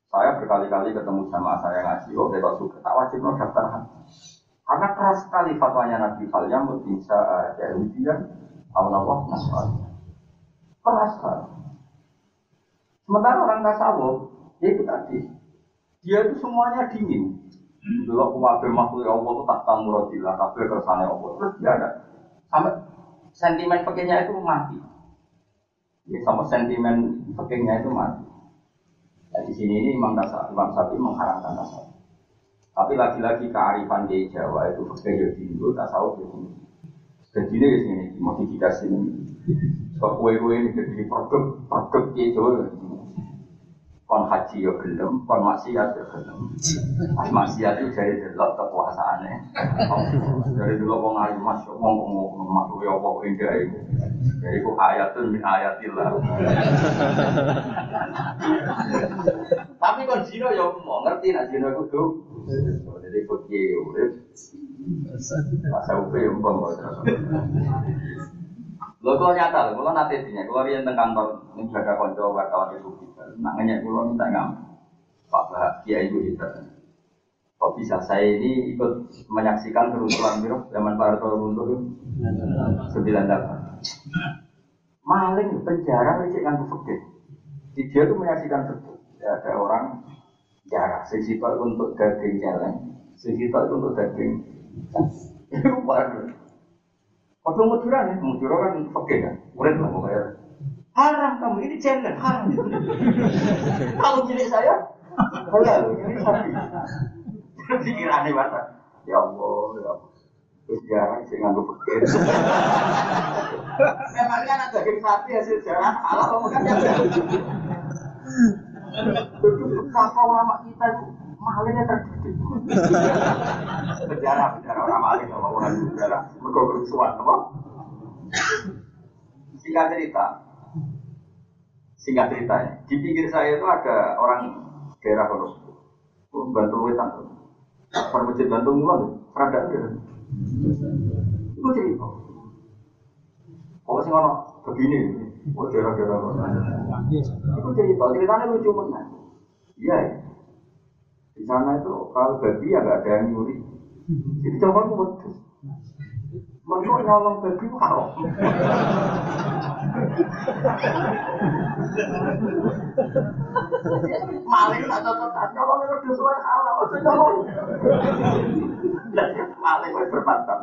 Saya berkali-kali ketemu sama saya ngaji, oh kita suka, tak wajib no daftar haji. Karena keras sekali fatwanya Nabi Fal Yamut insya Yahudian atau nopo Nasrani. Keras sekali. Sementara orang tasawuf, ya itu tadi, dia itu semuanya dingin. Dulu kuwabe makhluk Allah itu tak tamu rodila, kabeh kersane Allah. Terus dia ada sampai sentimen pakainya itu mati. Ya, sama sentimen pakainya itu mati. Nah, di sini ini Imam Nasa, Imam Sapi mengharamkan tasawuf. Tapi lagi-lagi kearifan di Jawa itu pakai ya dingin, tasawuf ya dingin. Dan ini di sini modifikasi ini. Kok kue-kue ini jadi produk produk itu kon haji yo gelem, kon maksiat yo gelem. Maksiat itu dari delok kekuasaane. Dari delok wong ayu mas wong ngomong masuk yo apa iku. Jadi ku ayatun min ayatillah. Tapi kon yo mau ngerti nak jino iku. Jadi fakir urip. Masa upe yo mbong Lho kok nyata lho, kalau nanti dinya, kalau rian teng kantor ini jaga konco wartawan itu kita, nanya kalau minta ngam, Pak Bahagia itu kita. Kok bisa saya ini ikut menyaksikan keruntuhan biro zaman Pak Harto runtuh sembilan tahun. Maling penjara lecek kan fakir. Dia tuh menyaksikan betul. Ya, ada orang jarak, sesitok untuk daging jalan, sesitok untuk daging. Itu. Waktu Madura nih, Madura kan fakir kan, murid lah pokoknya. Haram kamu ini challenge haram. Kalau milik saya, halal ini sapi. Pikirannya mata, ya Allah, ya Allah. Terus jarang sih nganggu fakir. Memangnya anak daging sapi hasil jarang halal kamu kan ya. Betapa ulama kita itu malingnya terdidik. Penjara, penjara orang maling, kalau orang penjara, mereka kerusuhan, apa? Singkat cerita, singkat ceritanya, di pinggir saya itu ada orang daerah kono, bantu wetan, permujud bantu mulan, rada ada. Itu cerita. Oh sih ngono, begini, oh daerah-daerah. Itu cerita, ceritanya lucu mana? Iya, ya. Di sana itu kalau babi ya nggak ada yang nyuri. Jadi coba aku wedus. Mereka nyolong babi itu haram. Maling tak cocok, nyolong itu haram, itu nyolong. Maling itu berbantah.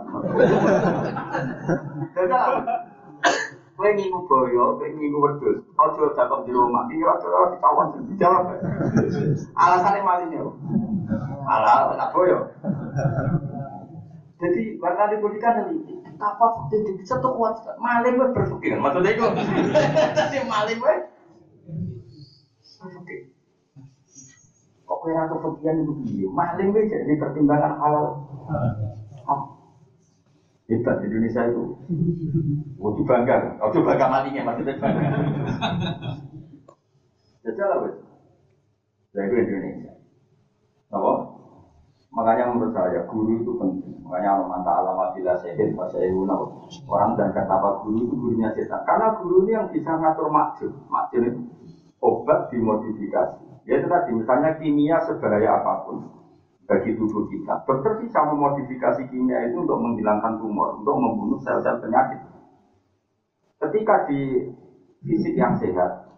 Jadi Kowe ngingu boyo, kowe ngingu wedhus. Dakok di rumah. Kira-kira ditawan dijawab. Alasannya malingnya. Halal tak boyo. Jadi warga di pendidikan ini betapa fakir bisa tuh kuat maling gue berpikir maksudnya itu jadi maling gue berpikir kok kira kefakiran itu dia maling gue jadi pertimbangan halal hebat Indonesia itu. Wajib bangga wajib bangga matinya maksudnya bangga. Jajal wes itu Indonesia. Apa? Makanya menurut saya guru itu penting. Makanya Allah manta alama bila sehin pas orang dan kata apa guru itu gurunya setan. Karena guru ini yang bisa ngatur makjid itu obat dimodifikasi. Ya itu tadi misalnya kimia sebahaya apa pun bagi tubuh kita. Dokter bisa memodifikasi kimia itu untuk menghilangkan tumor, untuk membunuh sel-sel penyakit. Ketika di fisik yang sehat,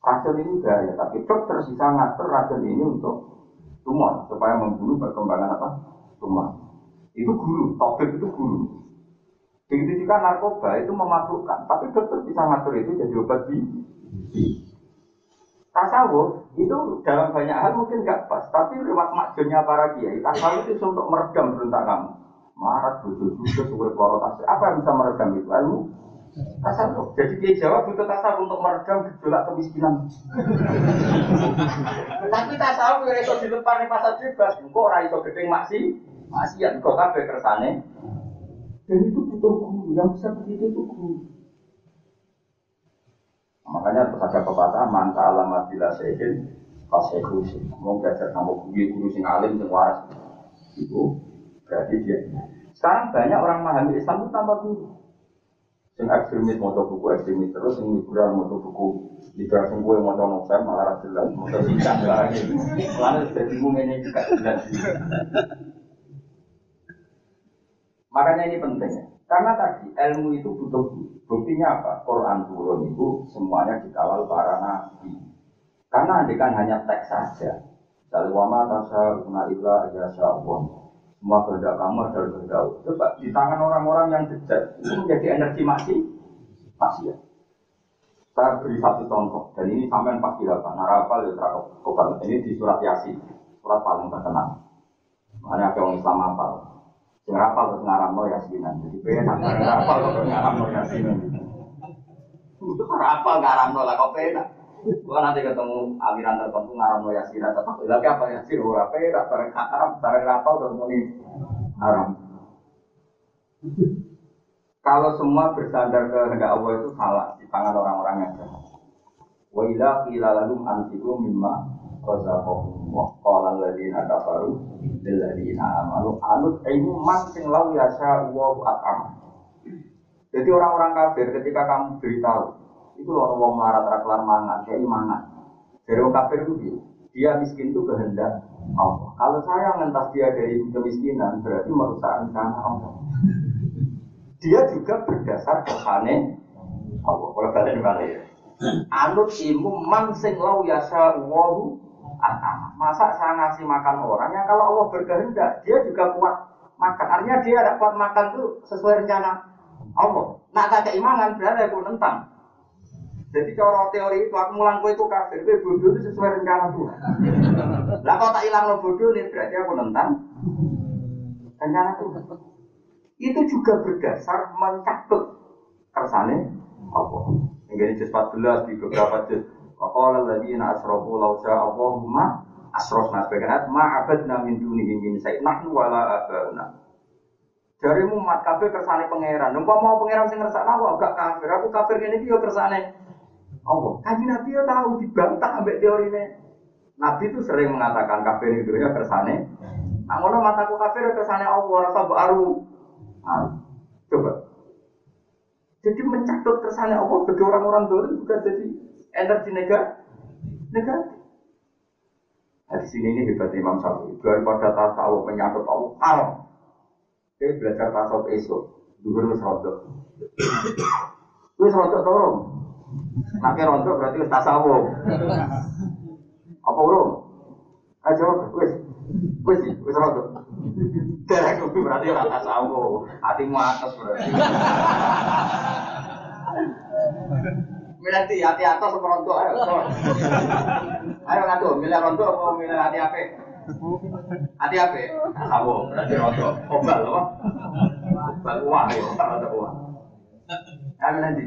racun ini bahaya, tapi dokter bisa ngatur racun ini untuk tumor, supaya membunuh perkembangan apa? Tumor. Itu guru, topik itu guru. Begitu juga narkoba itu memabukkan, tapi dokter bisa ngatur itu jadi obat di tasawuf itu dalam banyak hal mungkin nggak pas, tapi lewat makjunnya para kiai, tasawuf itu untuk meredam berontak kamu. Marat, butuh butuh suwe peloro Apa yang bisa meredam itu? Ilmu tasawuf. Jadi dia jawab butuh tasawuf untuk meredam gejolak kemiskinan. tapi tasawuf yang itu dilepar di pasar bebas, kok orang itu gedeng maksi, maksiat kok kabeh kersane. Dan itu butuh guru, yang bisa begitu itu guru. Makanya terus ada pepatah manta alamat bila sehin kasih sih. Mau belajar kamu guru guru sing alim sing waras. Itu berarti dia. Sekarang banyak orang memahami Islam itu tanpa guru. Sing ekstremis mau buku ekstremis terus, sing liberal mau buku liberal sing gue mau novel malah jelas, mau singkat lagi. Lalu sudah bingung ini juga jelas. Makanya ini penting ya. Karena tadi ilmu itu butuh buktinya apa? Quran turun itu semuanya dikawal para nabi. Karena andikan hanya teks saja. Dari wama tasa guna illa aja Allah. Semua kehendak kamu adalah kehendak Coba di tangan orang-orang yang bejat itu menjadi energi masih masih ya. Saya beri satu contoh dan ini sampai pasti apa? Narapal ya terakop Ini di surat Yasin, surat paling terkenal. Makanya orang Islam apa? Sing rapal terus ngaramno yasinan. Jadi pengen rapal terus ngaramno yasinan. Itu rapal ngaramno lah kok penak. Gua nanti ketemu aliran tertentu ngaramno yasinan tetap lagi apa yasin ora penak bareng haram bareng rapal terus muni haram. Kalau semua bersandar ke hendak Allah itu salah di tangan orang-orang yang jahat. Wa ila qila lahum anfiqu mimma razaqahum qala alladziina kafaru lil ladziina anut ilmu man sing lau yasha wa. Jadi orang-orang kafir ketika kamu beritahu itu loh wong melarat raklar mangan, kayak mangan. Dari orang kafir itu dia, miskin itu kehendak Allah. Kalau saya ngentas dia dari kemiskinan berarti merusak rencana Allah. Dia juga berdasar kesane Allah. Kalau balik balik ya. Anut ilmu man sing lau yasha wa Masa saya ngasih makan orang yang kalau Allah berkehendak, dia juga kuat makan. Artinya dia ada kuat makan itu sesuai rencana Allah. Nah, tak keimanan berarti aku nentang. Jadi cara teori itu aku mulang itu kafir, gue bodoh itu sesuai rencana Tuhan. Lah kalau tak hilang lo bodoh nih berarti aku nentang rencana Tuhan. Itu juga berdasar mencatut kersane Allah. Ini juz 14 di beberapa juz Waqala alladziina asrafu law syaa Allahumma asrafna sebagian ma abadna min dunihi min syai' nahnu wala abauna. Dari umat kafir kersane pangeran. Numpa mau pangeran sing ngersakno aku gak kafir. Aku kafir ngene iki yo kersane Allah. Kanji Nabi yo tahu dibantah ambek ini. Nabi itu sering mengatakan kafir itu ya kersane. Nah, ngono mataku kafir kersane Allah rasa baru. Coba. Jadi mencatut kersane Allah bagi orang-orang dulu juga jadi energi negatif. Negatif. Nah, di sini ini hebat Imam Syafi'i. Daripada tasawuf menyangkut Allah, haram. Dia belajar tasawuf esok. Dulu harus rontok. Wis rontok turun. Nanti rontok berarti wis tasawuf. Apa urung? Ayo wis. Wis, wis rontok. Derek berarti ora tasawuf. Hatimu atas berarti. Milih hati hati atas apa rontok ayo. Ayo ngadu, milih rontok apa milih hati apa? Hati apa? Awo, berarti rontok. Obal apa? Obal uang ya, rontok uang. Ayo nanti.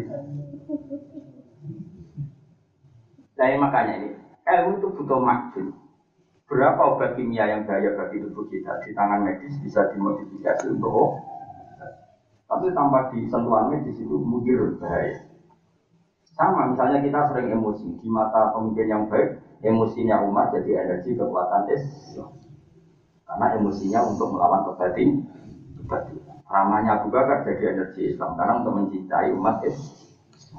Jadi makanya ini, ilmu itu butuh maksud. Berapa obat kimia yang bahaya bagi tubuh kita di tangan medis bisa dimodifikasi untuk tapi tanpa disentuhan medis itu mungkin bahaya. Sama misalnya kita sering emosi di mata pemimpin yang baik, emosinya umat jadi energi kekuatan Islam. Karena emosinya untuk melawan kebatin, kebatin. Ramanya Abu Bakar jadi energi Islam karena untuk mencintai umat Islam.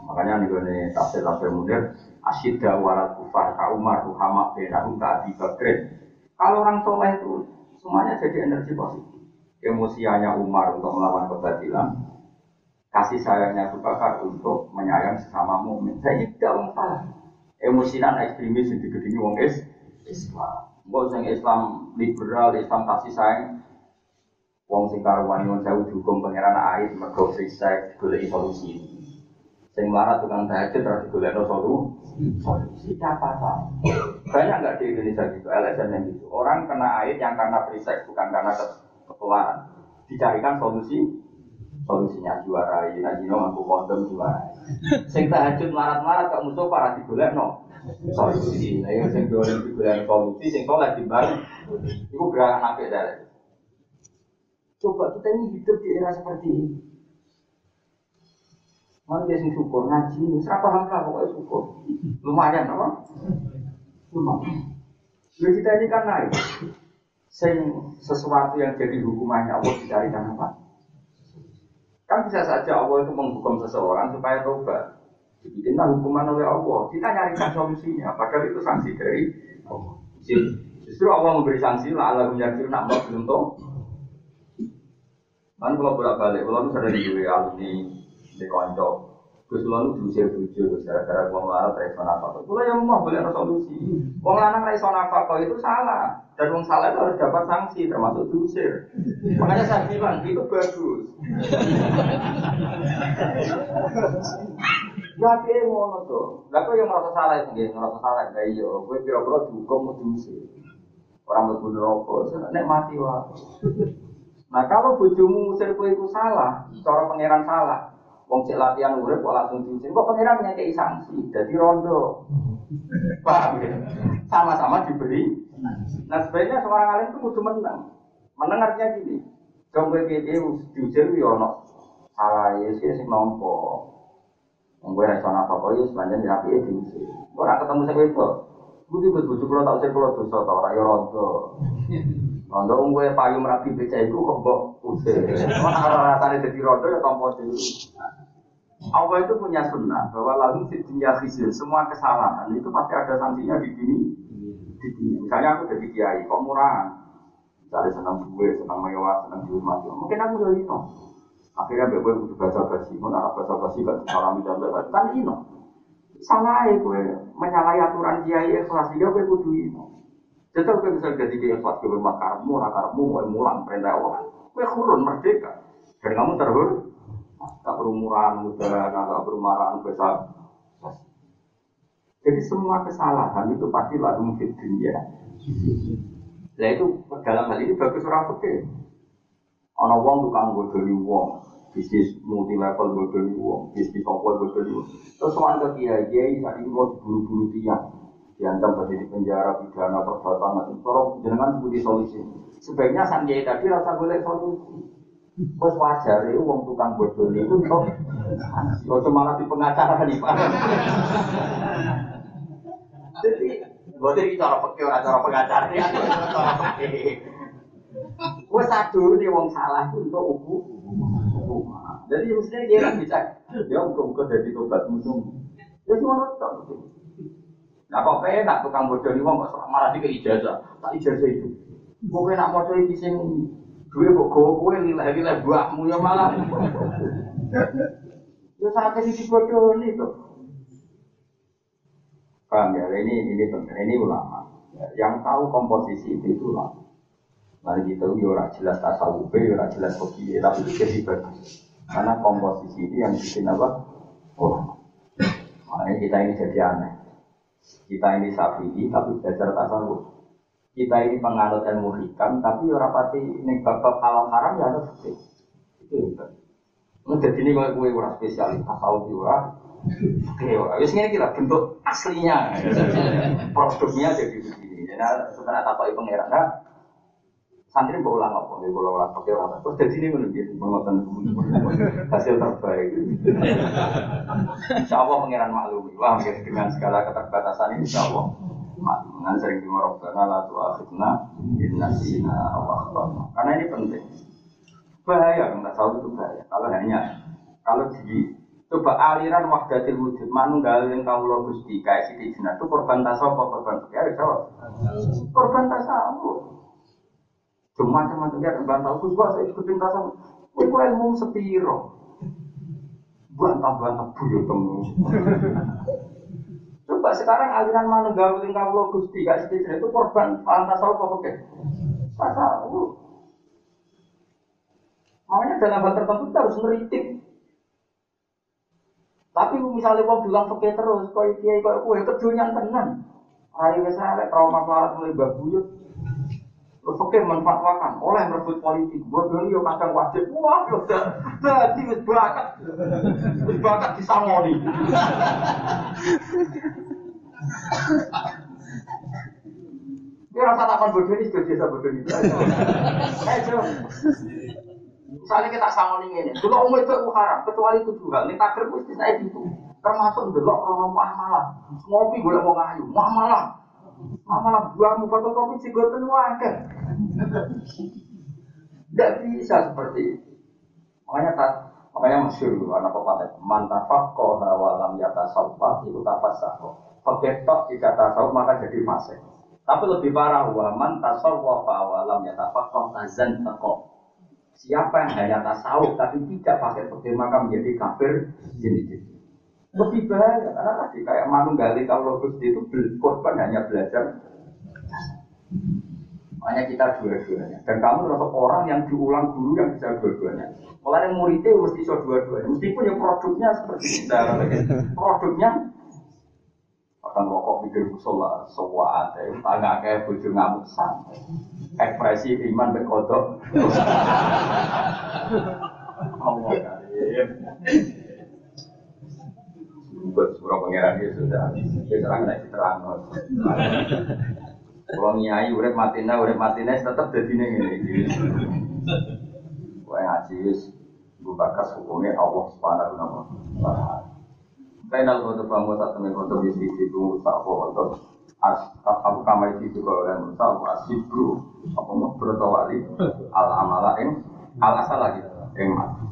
Makanya nih tafsir tafsir munir asyidda warat kufar ka Umar Muhammad bin Abu Abi Bakr. Kalau orang soleh itu semuanya jadi energi positif. Emosianya Umar untuk melawan kebatilan, kasih sayangnya Abu Bakar untuk menyayang sesama mukmin. Saya tidak wong. Emosinan ekstremis yang digedingi wong is Islam. Wong sing Islam liberal, Islam kasih sayang. Wong sing karuan nyuwun sewu dihukum pangeran air mergo free sex golek solusi. Sing melarat tukang tahajud terus digolekno solusi. Apa apa? Banyak nggak di Indonesia gitu, LSM yang gitu. Orang kena air yang karena free bukan karena ketularan. Dicarikan solusi, solusinya juara, ini no mampu kondom juara. Sing tahajud melarat-melarat kok musuh para digolekno solusi. Nah, yang sing digolek digolek solusi, sing soleh di bar, itu gerakan apa dari? Coba kita ini hidup di era seperti ini. Mau dia sing syukur ngaji, serapa hamka pokoknya syukur. Lumayan apa? Lumayan. Lalu kita ini kan naik. Sing sesuatu yang jadi hukumannya Allah dicarikan apa? Kan bisa saja Allah itu menghukum seseorang supaya tobat. Dibikinlah hukuman oleh Allah. Kita nyarikan solusinya. Padahal itu sanksi dari Allah. Justru Allah memberi sanksi lah Allah menjadi nak belum tahu. Kan kalau bolak balik, kalau sering di alumni di konco. Gus lalu diusir bujuk, gara-gara gua malah raiso nafkah. Kalau yang mau boleh ada solusi. Wong lanang raiso nafkah itu salah. Dan wong salah itu harus dapat sanksi, termasuk diusir. Makanya saya bilang itu bagus. Ya piye ngono tuh. Lah kok yang merasa salah sendiri, merasa salah gak iya. Gue kira-kira dihukum mau diusir. Orang mlebu neraka, nek mati wae. Nah kalau bojomu musir kowe itu salah, cara pangeran salah. Wong cek latihan urip kok langsung diusir. Kok pangeran ngekei sanksi, jadi rondo. Paham ya? Sama-sama diberi. Nah sebenarnya seorang alim itu kudu menang. Menang artinya gini. Dong kowe piye diusir yo ono salah ya sing nompo. Wong kowe ra iso apa-apa ya sepanjang dirapi diusir. Ora ketemu sing wedok. Budi budi budi kalau tak usir kalau dosa tau ora yo rondo. Rondo kowe payu merapi beca iku kok mbok usir. Mana ora rasane dadi rondo ya tampa dhewe. Allah itu punya sunnah bahwa lalu di dunia khizyun semua kesalahan itu pasti ada sanksinya di sini di dunia. Misalnya aku jadi kiai, kok murahan? Misalnya senang gue, senang mewah, senang dihormati. Mungkin aku jadi itu. Akhirnya gue butuh bahasa basi, mau arah bahasa basi gak disalami dan. Kan ini salah ya gue menyalahi aturan kiai ikhlas sehingga gue kudu ini. Jadi gue bisa jadi kiai ikhlas gue makarmu, rakarmu, mau mulang perintah Allah. Gue kurun merdeka dan kamu terhur. Tak berumuran muda, tak berumuran besar. Jadi semua kesalahan itu pasti lalu mungkin dunia. Nah itu dalam hal ini bagus orang fikih. Ono wong tukang bodoni wong, bisnis multi level bodoni wong, bisnis apa bodoni wong. Terus soal ke kiai kiai tadi mau buru-buru tiang, diancam di penjara pidana perbuatan itu. Tolong jenengan sebuti solusi. Sebaiknya sang kiai tadi rasa boleh solusi. Bos wajar itu wong tukang bodoni itu untuk Ojo malah di pengacara nih pak. Jadi, gue tadi cara pakai orang cara pengacara ya, cara pakai. Gue satu nih wong salah itu untuk ubu. Jadi mestinya dia kan bisa, dia buka-buka dari tobat musuh. Ya semua nonton. Nah kok enak tukang bodoh nih wong kok malah di ijazah, tak ijazah itu. Gue nak mau coba di sini, gue kok gue lilah-lilah buahmu ya malah. Ya saat ini dibodoh nih tuh. Paham ya? Ini ini penting. Ini ulama. Yang tahu komposisi itu itu ulama. Mari kita ya ora jelas tasawuf, ya ora jelas hoki, tapi itu jadi bagus. Karena komposisi ini yang bikin apa? Oh, makanya kita ini jadi aneh. Kita ini sapi, tapi belajar tasawuf. Kita ini penganut ilmu hikam, tapi ora pati ning bab halal haram ya ada fikih. Itu hebat. Jadi ini kalau gue ora spesialis tasawuf ora, Oke, wis ngene kira bentuk aslinya. Produknya jadi begini. Jadi sebenarnya apa itu pangeran nah, santri mau ulang apa? Nih kalau ulang pakai orang terus dari sini dia pengotan hasil terbaik. Insya Allah pangeran maklum. Wah, dengan segala keterbatasan ini Insya Allah maklum. Dengan sering dimorok karena la tu akhirna inna sina wa Karena ini penting. Bahaya, nggak tahu itu bahaya. Kalau hanya kalau di Coba aliran wahdatil wujud, manunggal yang kamu lo gusti kayak si itu korban tasawuf korban ya jawab. Korban tasawuf. Cuma dia korban tasawuf, gua saya ikutin tasawuf. Itu ilmu sepiro. Bantah bantah buyut temu. Coba sekarang aliran manunggal yang kamu lo gusti si jinak itu korban tasawuf apa oke? Tasawuf. Makanya dalam hal tertentu kita harus meritik Tapi misalnya wong bilang fakir terus, kau kiai kau kue kedunian tenan. Hari wes elek trauma melarat mulai babuyut. Terus fakir menfatwakan oleh merebut politik. Buat dulu yo kadang wajib. Wah, yo jadi wes bakat, wes bakat disangoni. Dia rasa takkan bodoh ini sudah biasa bodoh ini. Ayo, Misalnya kita sama ini, dulu umum itu haram, kecuali itu juga. Ini takdir itu saya gitu. Termasuk delok kalau muamalah, ngopi gue mau ngayu, muamalah, muamalah buahmu gue penuh kan. Tidak bisa seperti itu. Makanya tak, makanya masyur anak pepatah mantafak kau walam yata salfa itu tafasako. Pegetok jika tasawuf maka jadi fase. Tapi lebih parah waman tasawuf awalam yata fakko azan fakko Siapa yang hanya tasawuf tapi tidak pakai petir maka menjadi kafir jenis Lebih bahaya karena tadi kayak manunggali kalau Gusti itu korban hanya belajar. Makanya kita dua-duanya. Dan kamu termasuk orang yang diulang guru yang bisa dua-duanya. Mulai muridnya mesti bisa dua-duanya. Meskipun ya produknya seperti kita. Produknya akan rokok pikir musola, semua ada. Tangga kayak bujuk ngamuk santai ekspresi iman berkodok. Allah. Buat surah pangeran itu sudah. Dia terang naik terang. Kalau nyai urip matina urip matina tetap jadi ini. Wah ngaji Gue bakas hukumnya Allah subhanahu wa ta'ala. Kainal kotor bangun saat temen kotor di sisi tunggu tak kotor as aku kamar itu juga orang Musa aku asibru apa mau bertawali al amala ing al asal lagi ing mati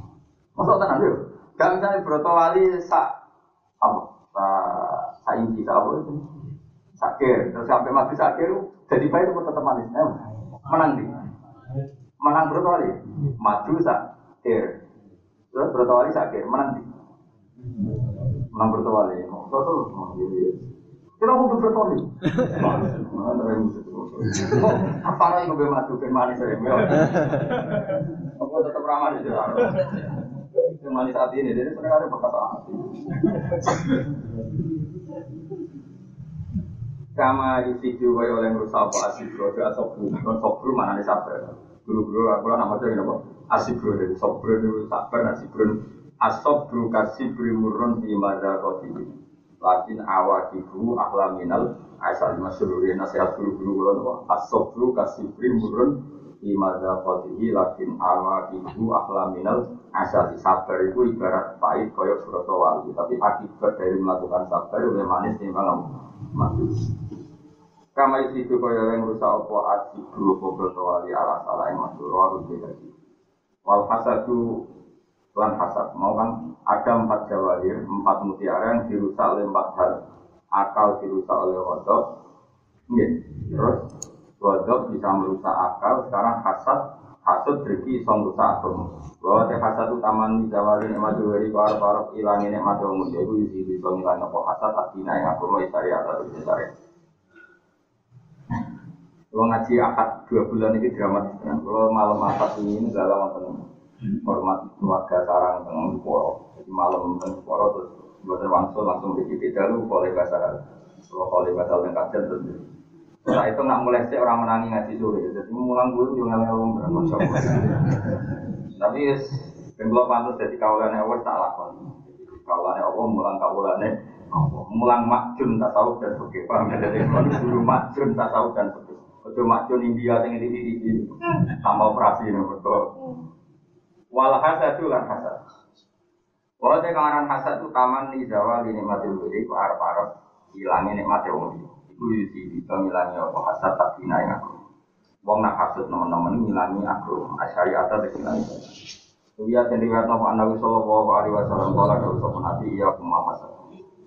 masuk tenan yo gak misalnya bertawali sa apa sa sa inci sa apa itu? Sakir. Terus sampai mati sakir jadi baik itu tetap manis. Eh, menang di. Menang bertawali maju sakir. Terus bertawali sakir menang di. Menang bertawali mau terus mau kita mau bertoli. Apa lagi madu ben manis ya? Tetap ramah di jalan. Yang manis hati ini, jadi sebenarnya ada berkata hati. Kama yusidu kaya oleh merusak apa asibro, itu asobru, non sobru mana nih sabar. Guru-guru aku lah nama jadi apa? Asibro dari sobru itu sabar, asibro asobru kasibri murun di mada kotibi lakin awakibu ahla minal asal masyhurin nasihat guru-guru kula napa asobru kasibri murun imadha qadihi lakin awakibu ahla minal asal. Sabar itu ibarat pahit koyok surat wali tapi akibat dari melakukan sabar lebih manis timbang mati kama itu kaya yang rusak apa? Asibru apa wali ala salah yang masyhur harus wal hasadu Tuhan hasad. Mau kan? Ada empat jawahir, empat mutiara yang dirusak oleh empat hal. Akal dirusak oleh ya. terus wadok bisa merusak akal. Sekarang hasad, hasad berarti bisa merusak akal. Bahwa teh hasad itu taman di jawahir nikmat dari para para hilang nikmat umum. Jadi isi bisa ngilang apa hasad yang aku mau cari atau bisa cari. Kalau ngaji akad dua bulan ini dramatis kan. Kalau malam akad ini nggak lama tenang hormat keluarga sarang dengan poro. Jadi malam dengan poro terus buat wangsul langsung di beda lu boleh bahasa kalau boleh bahasa kajian terus. Nah itu nggak mulai sih orang menangi ngaji sore. Jadi mulang dulu juga ngelong berapa Tapi belum pantas jadi kawalan Allah tak lakon. Kawalan Allah mulang kawalan mulang makjun tasawuf dan sebagainya. Paham ya? Jadi guru makjun tasawuf dan sebagainya. Ojo makjun India yang di di tambah operasi ini betul. Wal hasadu lan hasad. Walau te kangaran hasad itu taman di zawal ini mati wiri ku arep arep hilangnya nikmati wong Iku yusi bisa ngilangi apa hasad tak dinaik aku. Wong nak hasud teman-teman ngilangi aku. Asyari atas ngilangi. Iya dan riwayat Nabi Nabi Sallallahu Alaihi Wasallam kalau kau sopan nabi iya aku mau hasad.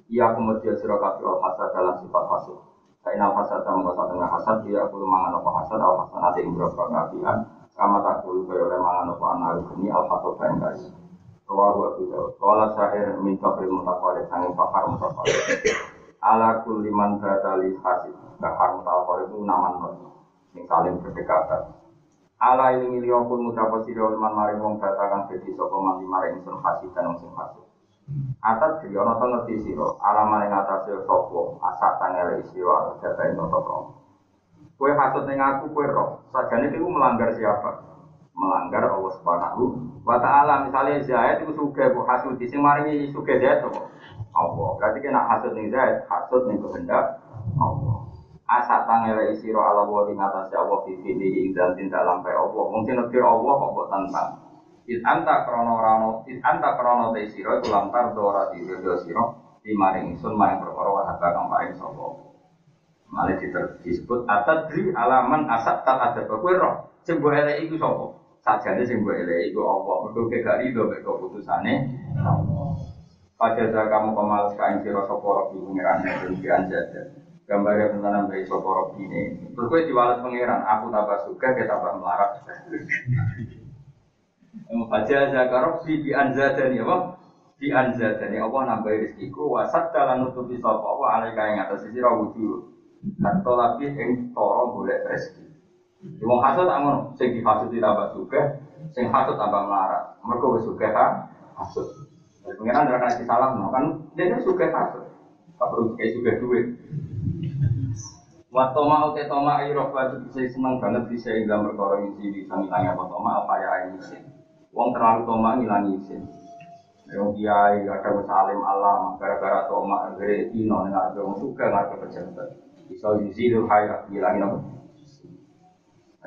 Iya aku mesti sirah kafi al hasad dalam sifat hasad. Kainal hasad dalam bahasa tengah hasad iya aku mangan apa hasad al hasad nanti berapa keapian Kama takul kaya oleh mangan apa anak ini al-fatwa bayan kaya. Rawahu Abu Dawud. Kala syair min kafir mutakwari sangin pakar mutakwari. Ala kulli man batali hasid. Pakar mutakwari itu naman non. Yang saling berdekatan. Ala iling ili pun ngucapa siri olman maring wong batakan jadi sopa mandi maring sun dan wong sun hasid. Atas dia ono ngerti sira, alaman ing atas sapa, asak tangele sira data ing toto. Kowe hasud ning aku kowe roh, sajane iku melanggar siapa? Melanggar Allah Subhanahu wa taala. Misalnya Zaid itu sugih bu hasud sing maringi sugih Zaid? Allah. Berarti kena hasud ning Zaid, hasud ning kehendak Allah. Asa sira ala wa ing atas Allah fi fihi ing dalem tindak lampai Allah. Mungkin nekir Allah kok mbok tentang. It anta krono rano, it anta krono te sira iku lantar dora di video sira di maring ingsun maring perkara wa hatta kang paring sapa. Malah disebut atadri alaman asat tak ada kowe roh. Sing mbok elek iku sapa? Sajane sing mbok iku apa? Mergo gak Allah. Pada saat kamu kemal kain sira sapa roh di pengiran dan di anjada. Gambarnya tentang dari sapa roh ini. Terus kowe diwales pengiran, aku tambah suka, kita tambah melarat. Baca zakarok si di anzadani apa? Di anzadani Allah nambahi rezekiku wasat dalam nutupi sapa apa alai kaya ngatas sisi rawudu. Dan tolapi ing toro boleh rezeki. Wong hasud tak ngono, sing dihasud tambah suka, sing hasud tambah melarat. Mereka wis suka ha hasud. Jadi pengiran ora kasih salam, no. kan dia suka hasud. Tak perlu kayak suka duit. Waktu mau te toma iroh batu bisa seneng banget bisa dalam perkara isi di samilanya apa toma apa ya ini sih. Wong terlalu toma ngilangi isin. Wong kiai ada salim alam gara-gara toma gere ino ning arep wong suka ngarep pejabat. Bisa yuzilu hayat ngilangi apa?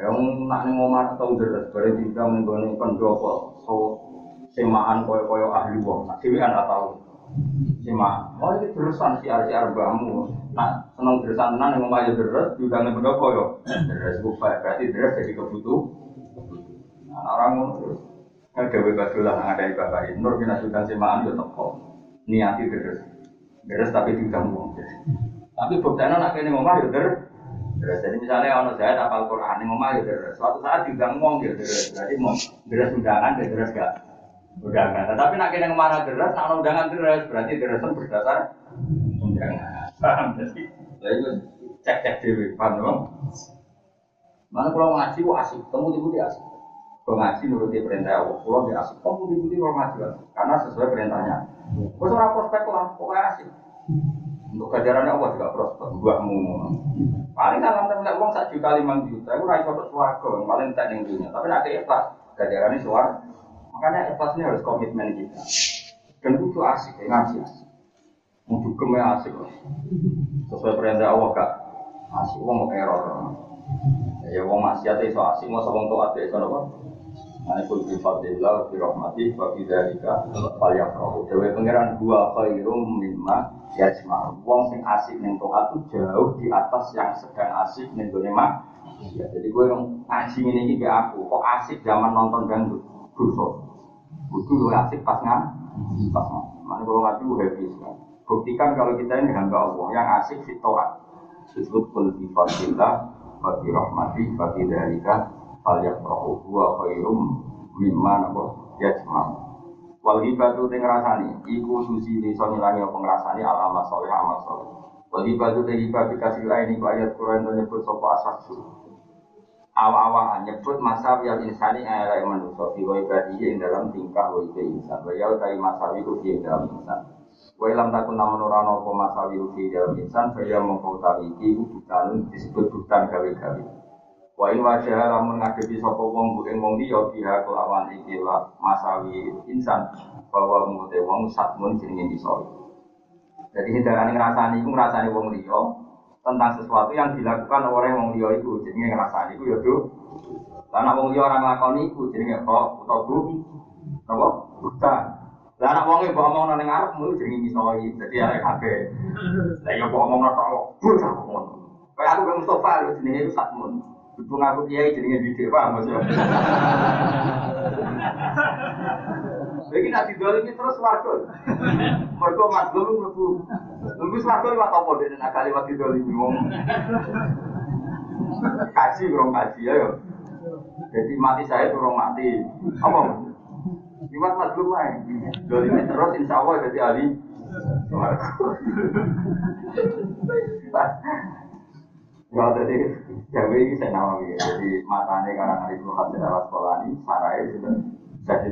Ayo nak ning omah tau deres tidak ning gone pendopo so semaan koyo-koyo ahli wong. Nak dhewe kan tau. Sema, oh ini deresan si arsi arbamu. Nah, seneng deresan tenan yang ngomong deres, juga nggak pendopo yo. Deres buka, berarti deres jadi kebutuh. Nah, orang terus Gawe badulah ada di bapak Nur kita sudah semaan yo teko. Niati deres. Deres tapi diundang wong. Tapi buktinya nak kene ngomong yo deres. Deres. Jadi misalnya ono saya tapal Quran ning omah yo deres. Suatu saat diundang wong yo deres. Berarti mau deres undangan ya deres gak undangan. Tapi nak kene ke mana deres, nak undangan deres berarti deresan berdasar undangan. Paham jadi? Lah itu cek cek dewi, paham dong? Mana kalau ngaji, wah asik, temu di asik. Kalau ngaji nuruti perintah Allah, pulau di asik, kamu diikuti kalau ngaji karena sesuai perintahnya. Kau seorang prospek lah, pokoknya asik. Untuk kajarannya Allah juga prospek, buahmu. Paling dalam temen uang satu juta lima juta, aku raih foto suarga, paling tak yang dunia. Tapi nanti ikhlas, kajarannya suar. Makanya ikhlas ini harus komitmen kita. Dan itu asik, ya ngaji asik. Untuk ke mana asik loh. Sesuai perintah Allah kak, asik uang mau error. Ya wong maksiat itu asik, mau sebong toat itu apa? Manikul bi fadlillah bi rahmati wa bi dzalika falyafrahu. Dewe pangeran dua khairum mimma yajma. Wong sing asik ning taat itu jauh di atas yang sedang asik gone mak. Ya, jadi gue ngaji ini iki be aku, kok asik zaman nonton dangdut. Dosa. Kudu lu asik pas ngan. Pas ngan. Mana kalau ngaji gue happy sekali. Buktikan kalau kita ini hamba Allah yang asik di taat. Disebut kul bi wa bi rahmati wa bi dzalika falyafrahu huwa khairum mimma napa yajma wal hibatu te ngrasani iku susi iso ngilangi apa ngrasani al amal saleh amal saleh wal hibatu te hibah dikasih lain iku ayat Quran nyebut sapa asas awa-awa nyebut masa yang insani ayat manusia. Fi wa ibadihi ing dalam tingkah wa insan. Wa yau tai masawi ku fi dalam insan. Wa lam takun namun ana apa masawi ku fi dalam insan saya mongko utawi iki bukan disebut bukan gawe-gawe. Wa wajah lamun ngadepi sapa wong bu ing wong liya biha kelawan iki lah masawi insan bahwa mute wong satmun jenenge iso. Jadi hindarane ngrasani iku ngrasani wong liya tentang sesuatu yang dilakukan oleh wong liya iku jenenge ngrasani iku ya do. Lah wong liya ora nglakoni iku jenenge kok utawa bu. Napa? Bukan. Lah anak wong mbok omongno ning arepmu jenenge misoi. Dadi arek kabeh. Lah ya mbok omongno tok. Bocah ngono. Kayak aku ke Mustafa lho jenenge Satmun. Ibu ngaku kiai jadi didik paham maksudnya. Jadi nanti ini terus warga. Mereka mazlum mlebu. Mlebu warga lewat apa dene nak lewat ini wong. Kaji kurang kaji ya. Jadi mati saya turun mati. Apa? Lewat mazlum ae. ini terus insya Allah jadi ahli. Ya jadi Jawa ini saya nawawi ya. Jadi matanya karena itu hasil sekolah ini, sarai sudah jadi